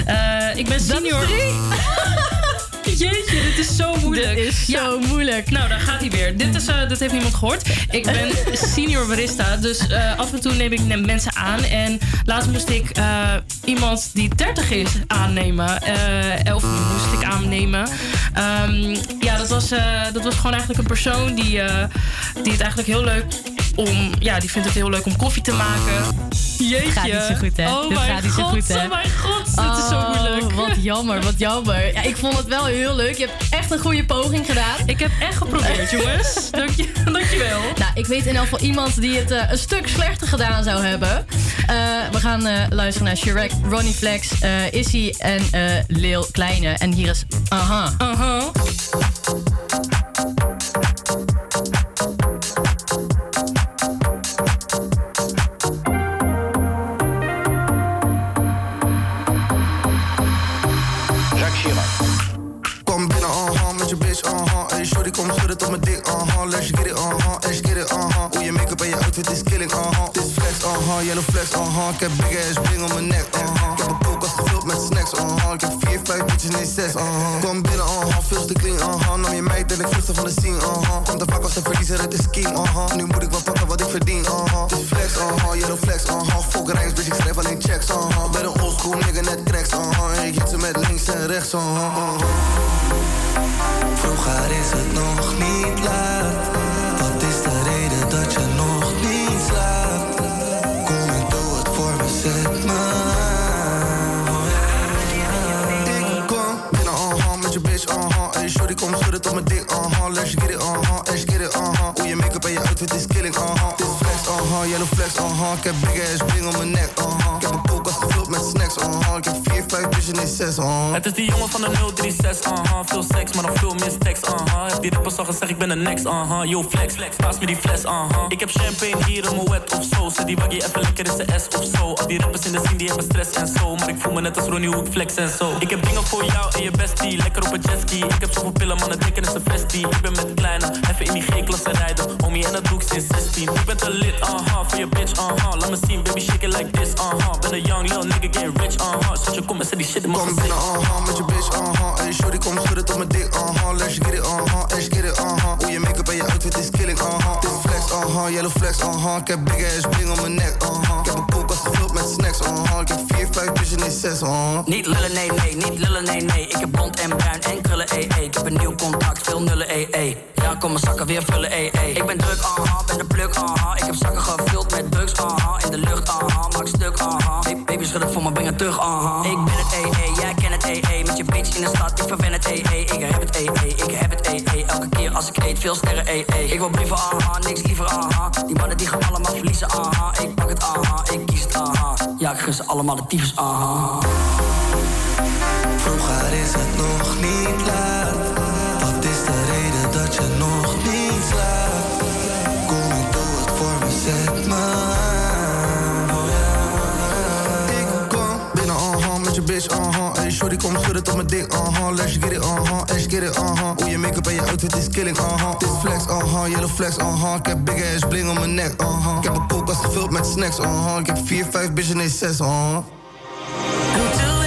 Eh, ik ben Dat is senior. drie. *laughs* Jeetje, dit is zo moeilijk. Dit is zo moeilijk. Nou, daar gaat hij weer. Dit, is, eh, dit heeft niemand gehoord. Ik ben *laughs* senior barista, dus eh, af en toe neem ik mensen aan. En laatst moest ik eh, iemand die 30 is aannemen. eh of moest ik aannemen. Ehm, ja, dat was, eh, dat was gewoon eigenlijk een persoon die, eh, die het eigenlijk heel leuk om... Ja, die vindt het heel leuk om koffie te maken. Jeetje. Dit gaat niet zo goed, hè? Oh Dit mijn gaat niet zo god, goed, hè? oh mijn god. Dit is zo Oh, moeilijk. Wat jammer, wat jammer. Ja, ik vond het wel heel leuk. Je hebt echt een goede poging gedaan. Ik heb echt geprobeerd, jongens. *laughs* Dank je, dankjewel. Nou, ik weet in elk geval iemand die het eh, een stuk slechter gedaan zou hebben. Eh, we gaan eh, luisteren naar Shrek, Ronnie Flex, Issy en Lil Kleine. En hier is Aha. Aha. Shorty, kom schudden tot mijn dik, uh-huh. Let's get it, uh-huh, let's get it, uh-huh. Hoe je make-up en je outfit is killing, uh-huh. Dit flex, uh-huh, yellow flex, uh-huh. Ik heb big ass ring om mijn nek, uh-huh. Snacks, uh-huh. Ik heb vier, vijf bitches, nee zes, uh-huh. Kom binnen, uh-huh, veel te clean, uh-huh. Nam je meid en ik vluchtte van de scene, uh-huh. Komt te vaak als een verliezer, het is scheme, uh-huh. Nu moet ik wel pakken wat ik verdien, uh-huh. Is flex, uh-huh, yellow flex, uh-huh. Fuck rijks, bitch, ik schrijf alleen checks, uh-huh. Ben een oldschool nigga, net cracks, uh-huh. En ik hit ze met links en rechts, uh-huh. Vroeger is het nog niet laat. Uh-huh. Hey, shorty, kom schudden tot mijn dik, uh-huh. Let's get it, uh-huh, let's get it, uh-huh. Hoe je make-up en je outfit is killing, uh-huh. Dit flex, uh-huh, yellow flex, uh-huh. Ik heb big ass ring om mijn nek, uh-huh. Gevuld met snacks, uh-huh. Ik heb vier, vijf bitches, nee zes, uh-huh. Het is die jongen van de 036, aha. Veel seks, maar nog veel meer aha. Heb die rappers al gezegd, ik ben de next, aha. Yo, flex, flex, paas me die fles, aha. Ik heb champagne hier in mijn wet of zo. Zet die waggie even lekker in zijn S of zo. Al die rappers in de scene, die hebben stress en zo. Maar ik voel me net als Ronnie, hoe flex en zo. Ik heb dingen voor jou en je bestie, lekker op een jetski. Ik heb zoveel pillen, mannen denken is een vestie. Ik ben met kleine, even in die G-klasse rijden. Homie, en dat doe ik sinds 16. Ik ben te lit, aha, voor je bitch, aha. Laat me zien, baby, shake it like this, aha. Ben een young nigga, getting rich, aha. Zet je kom en zet die shit in mijn Kom binnen, uh-huh, met je bitch, uh-huh. Hey, shorty, kom schudden tot mijn dik, uh-huh. Let's get it, uh-huh, let's get it, uh-huh. Hoe je make-up en je outfit is killing, uh-huh. Dit flex, uh-huh, yellow flex, uh-huh. Ik heb big ass ring om mijn nek, uh-huh. Ik heb een koelkast gevuld met snacks, uh-huh. Ik heb vier, vijf bitches, nee zes, uh-huh. Niet lullen, nee, nee, niet lullen, nee, nee. Ik heb blond en bruin en krullen, ee, ee. Ik heb een nieuw contact, veel nullen, ee, ee. Ja, kom mijn zakken weer vullen, ee. Ik ben druk, aha, ben de pluk, aha. Ik heb zakken gevuld met drugs, aha. In de lucht, aha, maak stuk, aha. Ba- Baby, schud voor me, breng terug, aha. Ik ben het, ee, jij kent het, ee, ee. Met je bitch in de stad, ik verwen het, ee, ee. Ik heb het, ee, ee, ik heb het, ee, ee. Elke keer als ik eet, veel sterren, ee, ee. Ik wil brieven, aha, niks liever, aha. Die mannen die gaan allemaal verliezen, aha. Ik pak het, aha, ik kies het, aha. Ja, ik gun ze allemaal de tyfus, aha. Vroeger is het nog niet laat. Wat is de reden dat je nog niet slaapt? Je bitch, uh-huh. Hey, shorty, kom schudden tot mijn dik, uh-huh. Let's get it, uh-huh, let's get it, uh-huh. Hoe je make-up en je outfit is killing, uh-huh. Dit flex, uh-huh, yellow flex, uh-huh. Ik heb big ass bling om mijn nek, uh-huh. Ik heb een koelkast gevuld met snacks, uh-huh. Ik heb vier, vijf bitches, nee zes, uh-huh. I'm doing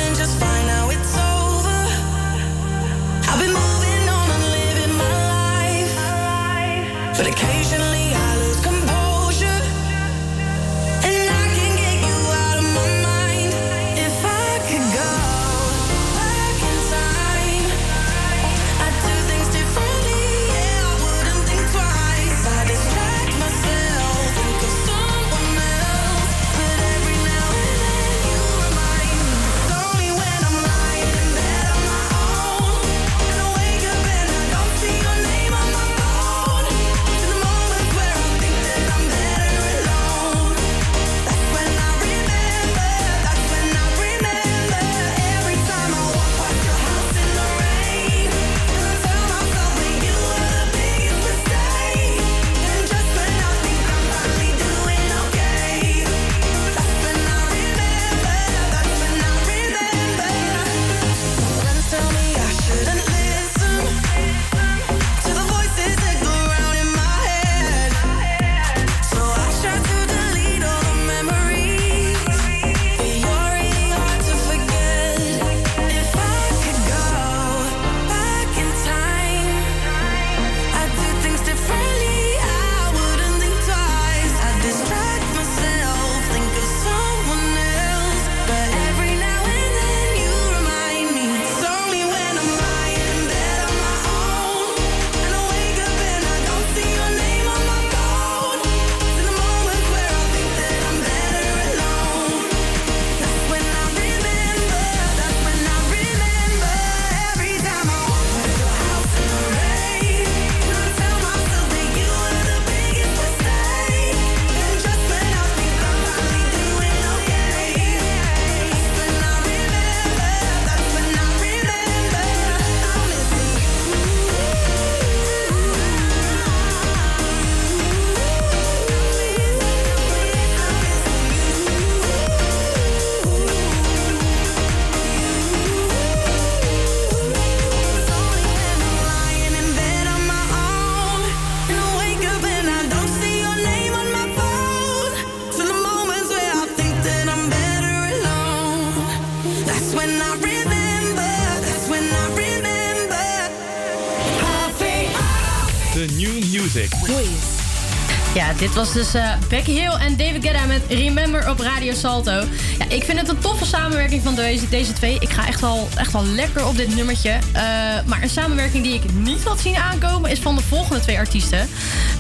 was dus eh, Becky Hill en David Guetta met Remember op Radio Salto. Ja, ik vind het een toffe samenwerking van deze, deze twee. Ik ga echt wel, echt wel lekker op dit nummertje. Eh, maar een samenwerking die ik niet had zien aankomen is van de volgende twee artiesten.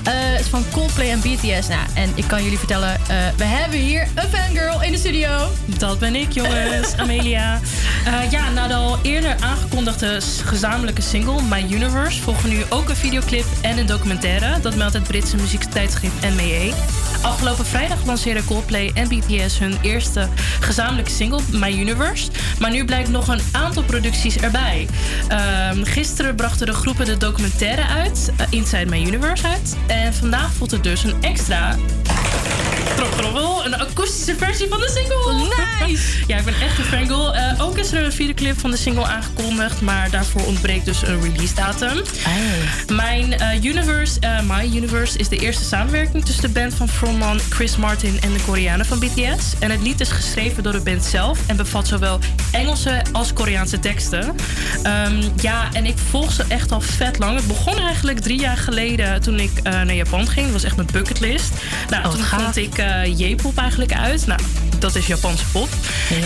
Eh, is van Coldplay en BTS. Nou, en ik kan jullie vertellen, eh, we hebben hier een fangirl in de studio. Dat ben ik, jongens. *laughs* Amelia. Ja, na de al eerder aangekondigde gezamenlijke single My Universe volgen nu ook een videoclip en een documentaire. Dat meldt het Britse muziektijdschrift NME. Afgelopen vrijdag lanceerden Coldplay en BTS hun eerste gezamenlijke single My Universe. Maar nu blijkt nog een aantal producties erbij. Ehm, gisteren brachten de groepen de documentaire uit, eh, Inside My Universe uit. En vandaag volgt er dus een extra Tromgeroffel, een akoestische versie van de single. Nice! *laughs* ja, ik ben echt een fangirl. Eh, ook is er een videoclip van de single aangekondigd, maar daarvoor ontbreekt dus een release datum. Mijn eh, Universe, eh, My Universe, is de eerste samenwerking tussen de band van frontman Chris Martin en de Koreanen van BTS. En het lied is geschreven door de band zelf en bevat zowel Engelse als Koreaanse teksten. Ehm, ja, en ik volg ze echt al vet lang. Het begon eigenlijk drie jaar geleden toen ik naar Japan ging. Dat was echt mijn bucketlist. Nou, toen vond ik J-pop eigenlijk uit. Nou, dat is Japanse pop.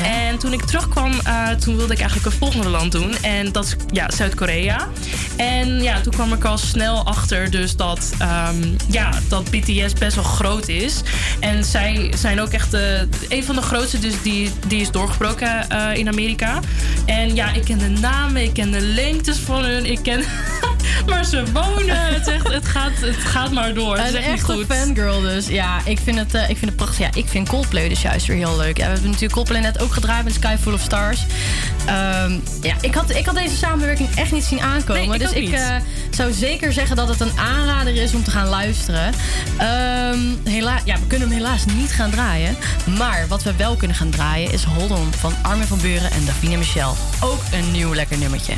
En toen ik terugkwam, eh, toen wilde ik eigenlijk een volgende land doen. En dat is ja, Zuid-Korea. En ja, toen kwam ik al snel achter dus dat, ehm, ja, dat BTS best wel groot is. En zij zijn ook echt de, een van de grootste dus die, die is doorgebroken eh, in Amerika. En ja, ik ken de namen, ik ken de lengtes van hun, ik ken... *laughs* maar ze wonen, het, echt, het, gaat, het gaat maar door. Het is Een echt echte goed. fangirl dus. Ja, ik vind, het, eh, ik vind het prachtig. Ja, ik vind Coldplay dus juist weer heel leuk. Ja, we hebben natuurlijk Coldplay net ook gedraaid met Sky Full of Stars. Ehm, ja, ik had, ik had deze samenwerking echt niet zien aankomen. Nee, ik dus ik eh, zou zeker zeggen dat het een aanrader is om te gaan luisteren. Ehm, hela ja, we kunnen hem helaas niet gaan draaien. Maar wat we wel kunnen gaan draaien is Hold On van Armin van Buren en Davina Michel. Ook een nieuw lekker nummertje.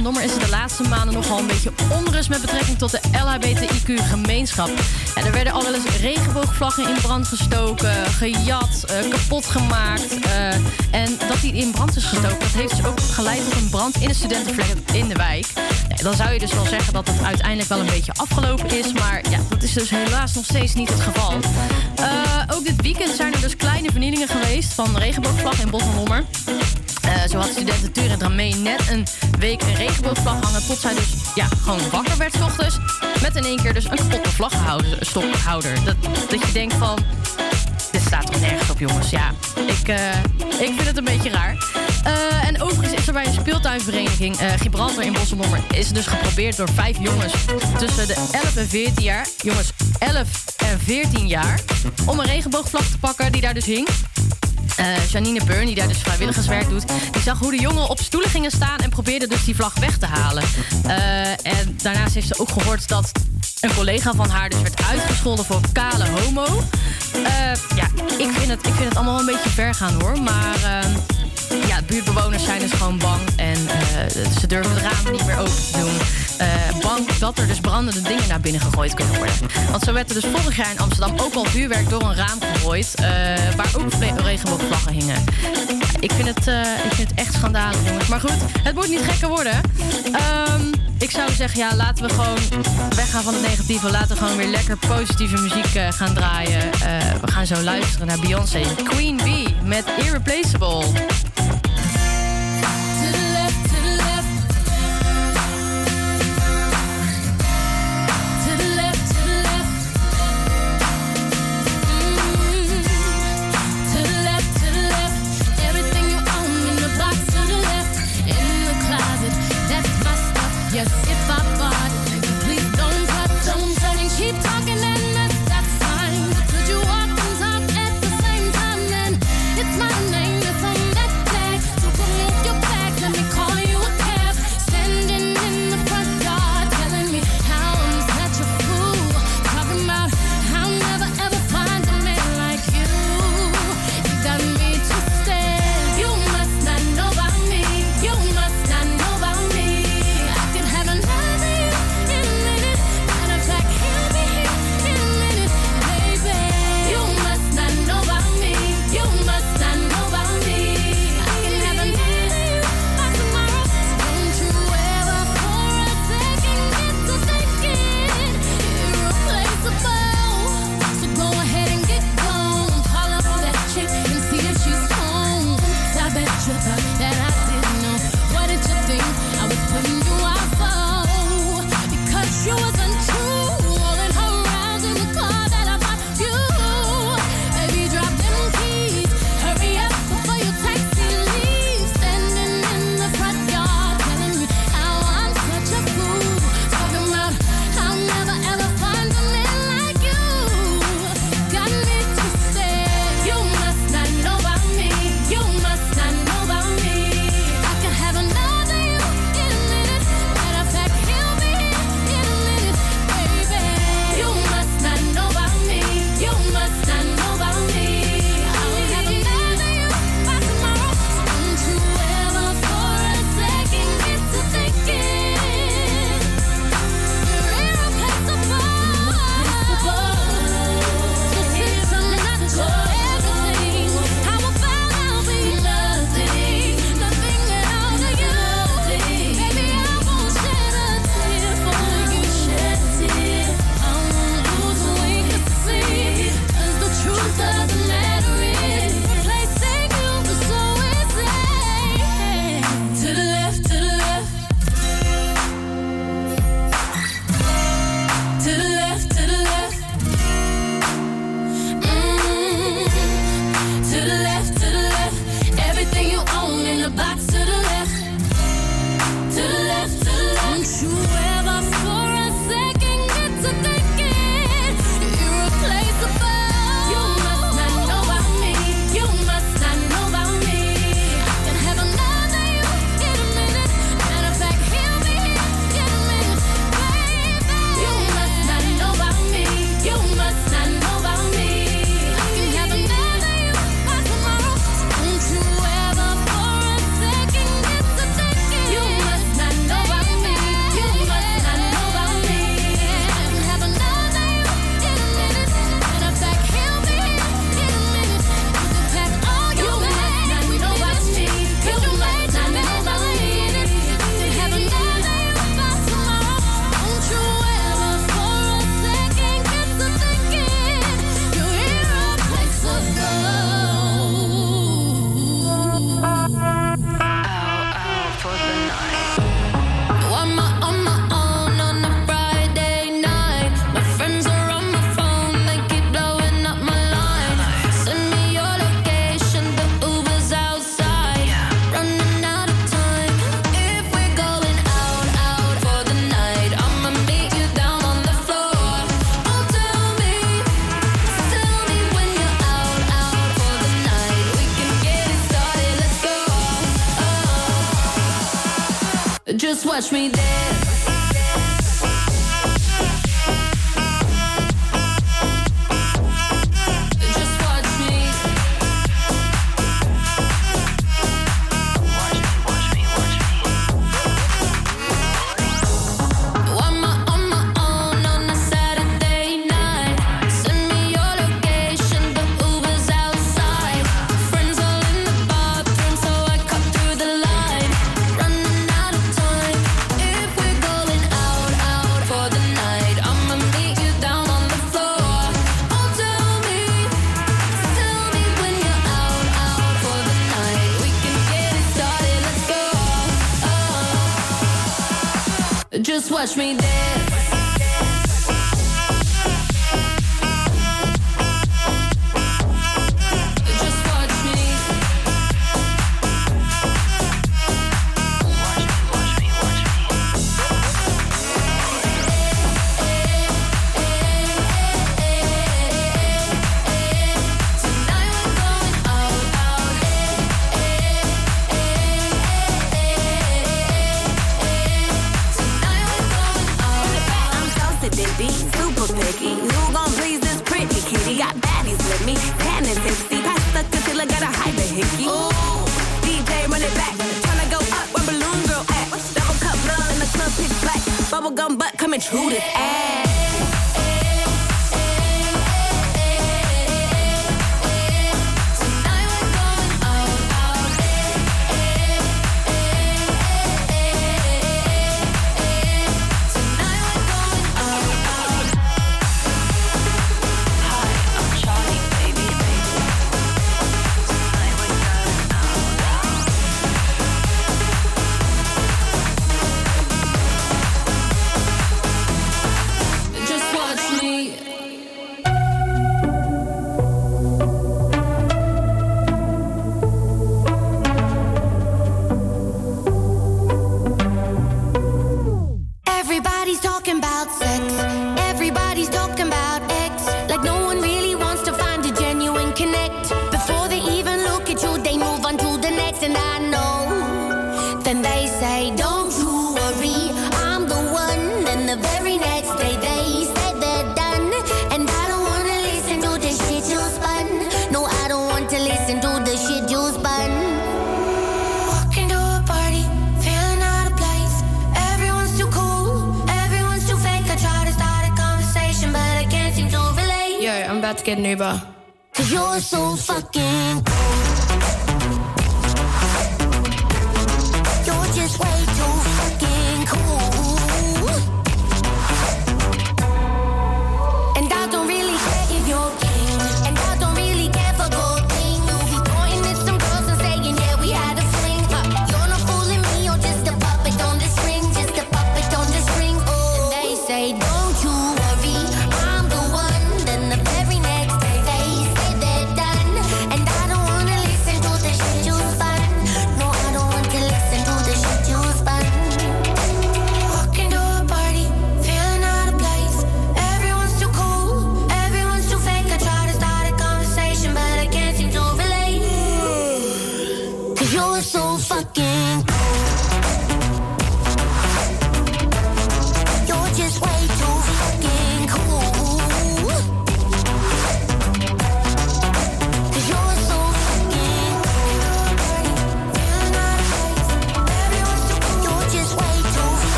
En Dommer is er de laatste maanden nogal een beetje onrust met betrekking tot de LHBTIQ-gemeenschap. Ja, er werden al wel eens regenboogvlaggen in brand gestoken, gejat, eh, kapot gemaakt. eh, en dat die in brand is gestoken, dat heeft dus ook geleid tot een brand in de studentenflat in de wijk. Dan zou je dus wel zeggen dat het uiteindelijk wel een beetje afgelopen is. Maar ja, dat is dus helaas nog steeds niet het geval. Eh, ook dit weekend zijn er dus kleine vernielingen geweest van regenboogvlag in Bos en Lommer. Eh, zo had studenten Tuur en Dramee net een week een regenboogvlag hangen. Tot zij dus ja, gewoon wakker werd 's ochtends. Met in één keer dus een kapotte vlaggenstockhouder. Dat, dat je denkt van... Dit staat toch nergens op, jongens. Ja, ik, eh, ik vind het een beetje raar. Eh, en overigens is er bij een speeltuinvereniging Gibraltar in Bosselommer... is dus geprobeerd door vijf jongens tussen de 11 en 14 jaar... jongens, 11 en 14 jaar... om een regenboogvlag te pakken die daar dus hing. Eh, Janine Burn, die daar dus vrijwilligerswerk doet, die zag hoe de jongen op stoelen gingen staan en probeerde dus die vlag weg te halen. Eh, en daarnaast heeft ze ook gehoord dat een collega van haar dus werd uitgescholden voor kale homo. Eh, ja, ik vind, het, ik vind het allemaal een beetje ver gaan hoor, maar ehm, ja, buurtbewoners zijn dus gewoon bang en eh, ze durven de ramen niet meer open te doen. Eh, bang dat er dus brandende dingen naar binnen gegooid kunnen worden. Want zo werd er dus vorig jaar in Amsterdam ook al vuurwerk door een raam gegooid, eh, waar ook re- regenboogvlaggen hingen. Ik vind, het, ik vind het echt schandalig, jongens. Maar goed, het moet niet gekker worden. Ehm, ik zou zeggen, ja, laten we gewoon weggaan van het negatieve. Laten we gewoon weer lekker positieve muziek eh, gaan draaien. Eh, we gaan zo luisteren naar Beyoncé. Queen Bee met Irreplaceable.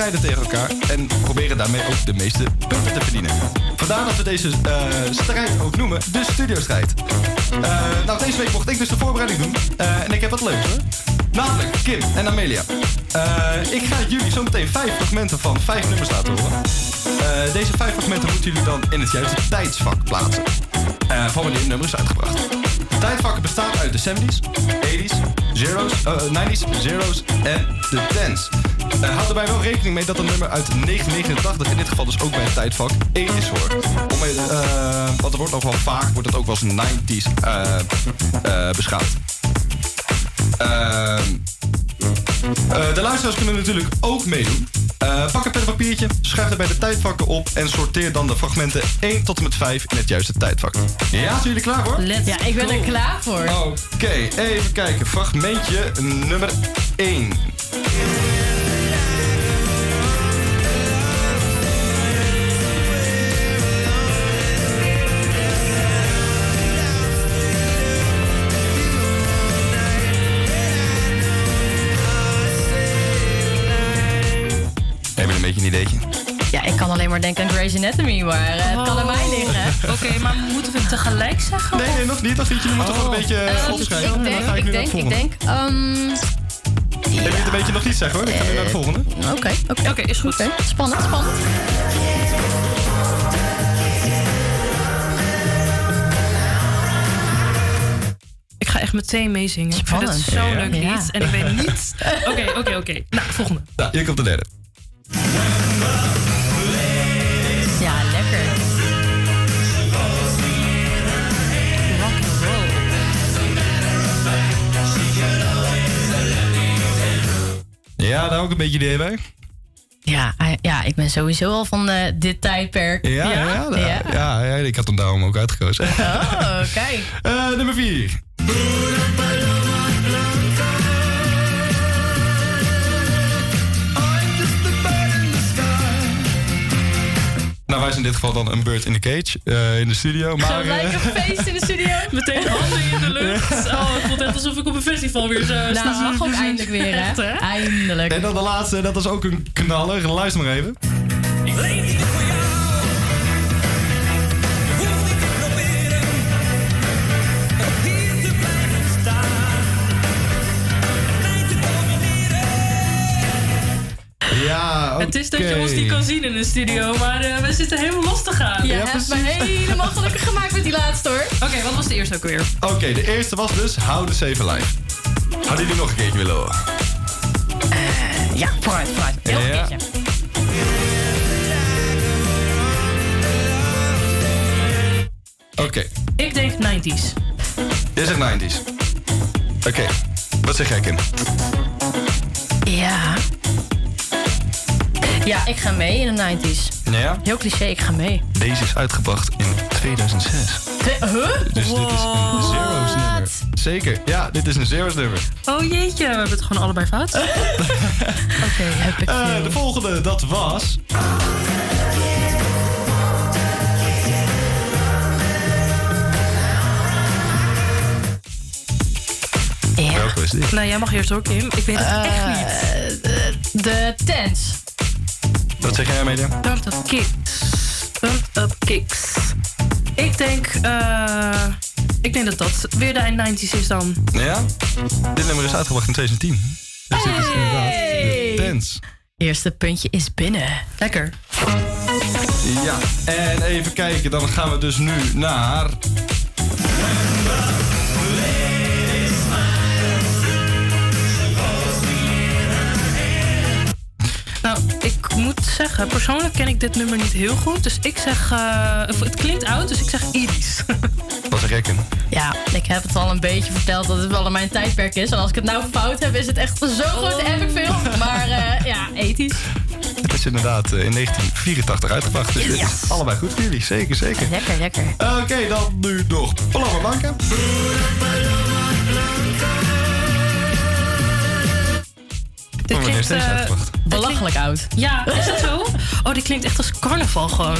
Strijden tegen elkaar en proberen daarmee ook de meeste punten te verdienen. Vandaar dat we deze eh, strijd ook noemen de studiostrijd. Eh nou, deze week mocht ik dus de voorbereiding doen. Eh, en ik heb wat leuks hoor. Namelijk Kim en Amelia. Ik ga jullie zometeen vijf fragmenten van vijf nummers laten horen. Deze vijf fragmenten moeten jullie dan in het juiste tijdsvak plaatsen. Van wanneer het nummer is uitgebracht. Het tijdvak bestaat uit de 70s, 80s, zeros, eh, 90s, zeros en de 10s. Eh, houd erbij wel rekening mee dat een nummer uit 1989 in dit geval dus ook bij het tijdvak 80s hoort. Om, eh, want er wordt nog wel vaak wordt het ook wel als 90s eh, eh, beschouwd. Ehm, eh, de luisteraars kunnen natuurlijk ook meedoen. Eh, pak een pen en papiertje, schrijf er bij de tijdvakken op en sorteer dan de fragmenten 1 tot en met 5 in het juiste tijdvak. Ja, zijn jullie klaar voor? ja, ik ben er klaar voor. Oké, even kijken. Fragmentje nummer 1. Alleen maar denken aan Grey's Anatomy, maar eh, het kan aan mij liggen. *laughs* Oké, maar moeten we het tegelijk zeggen? Nee, nee, nog niet. Dat vind je, moeten gewoon een beetje eh, opschrijven. ik En denk, ik ik denk, ik denk. ehm, Heb je het een beetje nog niet zeggen hoor? Ik ga nu naar de volgende. Oké, oké. Oké, is goed. Spannend, spannend. Ik ga echt meteen meezingen. Ik vind het Ja. leuk lied. Ja. En ik weet niet... *laughs* Oké, oké, oké. Nou, volgende. Nou, hier komt de derde. Ja, daar ook een beetje idee bij. Ja, ah, ja, ik ben sowieso al van eh, dit tijdperk. Ja, ja, ja, ja. ja, ja, ik had hem daarom ook uitgekozen. Oh, kijk. *laughs* Eh, nummer 4. Nou, wij zijn in dit geval dan een bird in the cage eh, in de studio. Maar, Zo lijkt eh, een feest in de studio. *laughs* Meteen handen in de lucht. Oh, het voelt echt alsof ik op een festival weer zo Nou, sta. mag ook eindelijk weer, Echt, hè? Eindelijk. en dan de laatste, dat is ook een knaller. Luister maar even. Ik leef niet voor jou. Ja, oké. Het is dat je ons niet kan zien in de studio, maar eh, we zitten helemaal los te gaan. Je hebt me helemaal gelukkig gemaakt met die laatste, hoor. Oké, wat was de eerste ook weer? Oké, de eerste was dus Hou de Save Alive. Hadden jullie nog een keertje willen horen? Ja, vooruit, vooruit. Heel Ja. keertje. Oké, Ik denk 90s. dit is 90s. Oké, wat zeg jij Kim? Ja. Ja, ik ga mee in de 90s. Ja? Heel cliché, ik ga mee. Deze is uitgebracht in 2006. Huh? Dus dit is een Zero's nummer. Zeker, ja, dit is een Zero's nummer. Oh jeetje, we hebben het gewoon allebei fout. *laughs* Oké, heb ik Eh, veel. de volgende, dat was... Ja. Welke is dit? nou, jij mag eerst hoor, Kim. Ik weet het echt niet. Eh, de, de tents. Wat zeg jij, Amelia? Pumped up kicks. Pumped up kicks. Ik denk, eh ik denk dat dat weer de 90s is dan. Ja? Dit nummer is uitgebracht in 2010. Dus dit is inderdaad de dance. Eerste puntje is binnen. Lekker. Ja, en even kijken, dan gaan we dus nu naar... moet zeggen, persoonlijk ken ik dit nummer niet heel goed. Dus ik zeg, eh, het klinkt oud, dus ik zeg Iris. *laughs* Wat zeg jij, Kim? Ja, ik heb het al een beetje verteld dat het wel in mijn tijdperk is. En als ik het nou fout heb, is het echt zo'n grote epic film. Maar eh, ja, ethisch. Het is inderdaad eh, in 1984 uitgebracht. Dus dit is Yes. allebei goed voor jullie, zeker, zeker. Lekker, lekker. Oké, dan nu nog Paloma Blanca. Dit is klinkt uitgebracht? belachelijk oud. Ja, is dat zo? Oh, die klinkt echt als carnaval gewoon.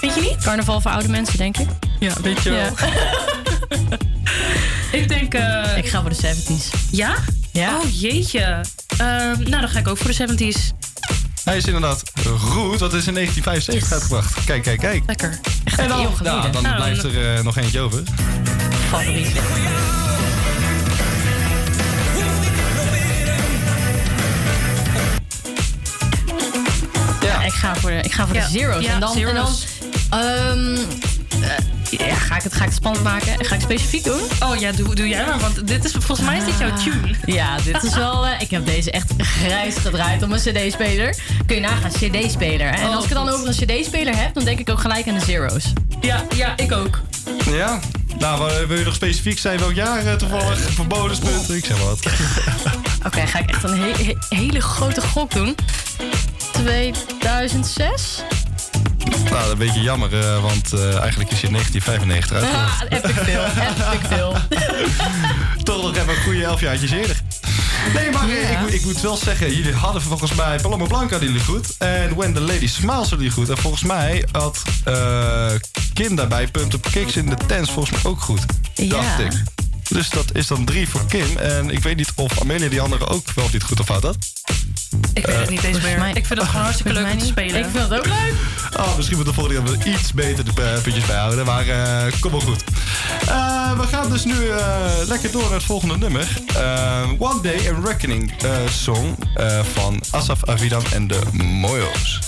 Vind je niet? Carnaval voor oude mensen, denk ik. Ja, weet je wel. *laughs* ik denk... eh, Ik ga voor de 70s. Ja? Ja. Oh, jeetje. Ehm, nou, dan ga ik ook voor de 70s. Hij is inderdaad goed, wat is in 1975 uitgebracht. Kijk, kijk, kijk. Lekker. Echt En dan, ja, dan Nou, blijft dan- er eh, nog eentje over. Favoriet. Ik ga voor de, ik ga voor Ja. de zeros. Ja, en dan, en dan ehm, eh, ja, ga, ik het, ga ik het spannend maken? Ga ik specifiek doen? Oh ja, doe, doe jij maar, want dit is, volgens mij is dit jouw tune. Ja, dit is wel... eh, ik heb deze echt grijs gedraaid op een cd-speler. Kun je nagaan, cd-speler. En Oh, als ik het dan over een cd-speler heb, dan denk ik ook gelijk aan de zeros. Ja, ja, ik ook. Ja, nou, wil- wil je nog specifiek zijn welk jaar eh, toevallig? Voor bonuspunten? Ik zeg maar wat. *laughs* Oké, ga ik echt een he- he- hele grote gok doen. 2006? nou, een beetje jammer, eh, want eh, eigenlijk is je in 1995 uitgebracht. Ah, epic veel, epic veel. *laughs* Toch nog even een goede elf jaartjes eerder. Nee, maar eh, ik, moet- ik moet wel zeggen, jullie hadden volgens mij Paloma Blanca jullie goed. En When the Lady Smiles jullie goed. En volgens mij had eh Kim daarbij Pumped Up Kicks in de Tens volgens mij ook goed. Dacht Ja. ik. Dus dat is dan drie voor Kim. En ik weet niet of Amelia die andere ook wel of niet goed of fout had. Ik weet het niet eens meer. mij- ik vind het gewoon hartstikke leuk om te spelen. Ik vind het ook leuk. Oh, misschien moet de volgende keer wel iets beter de eh, puntjes bijhouden. Maar eh, kom maar goed. Eh, we gaan dus nu eh, lekker door naar het volgende nummer. Eh, One Day a Reckoning eh, song eh, van Asaf Avidan en de Moyos.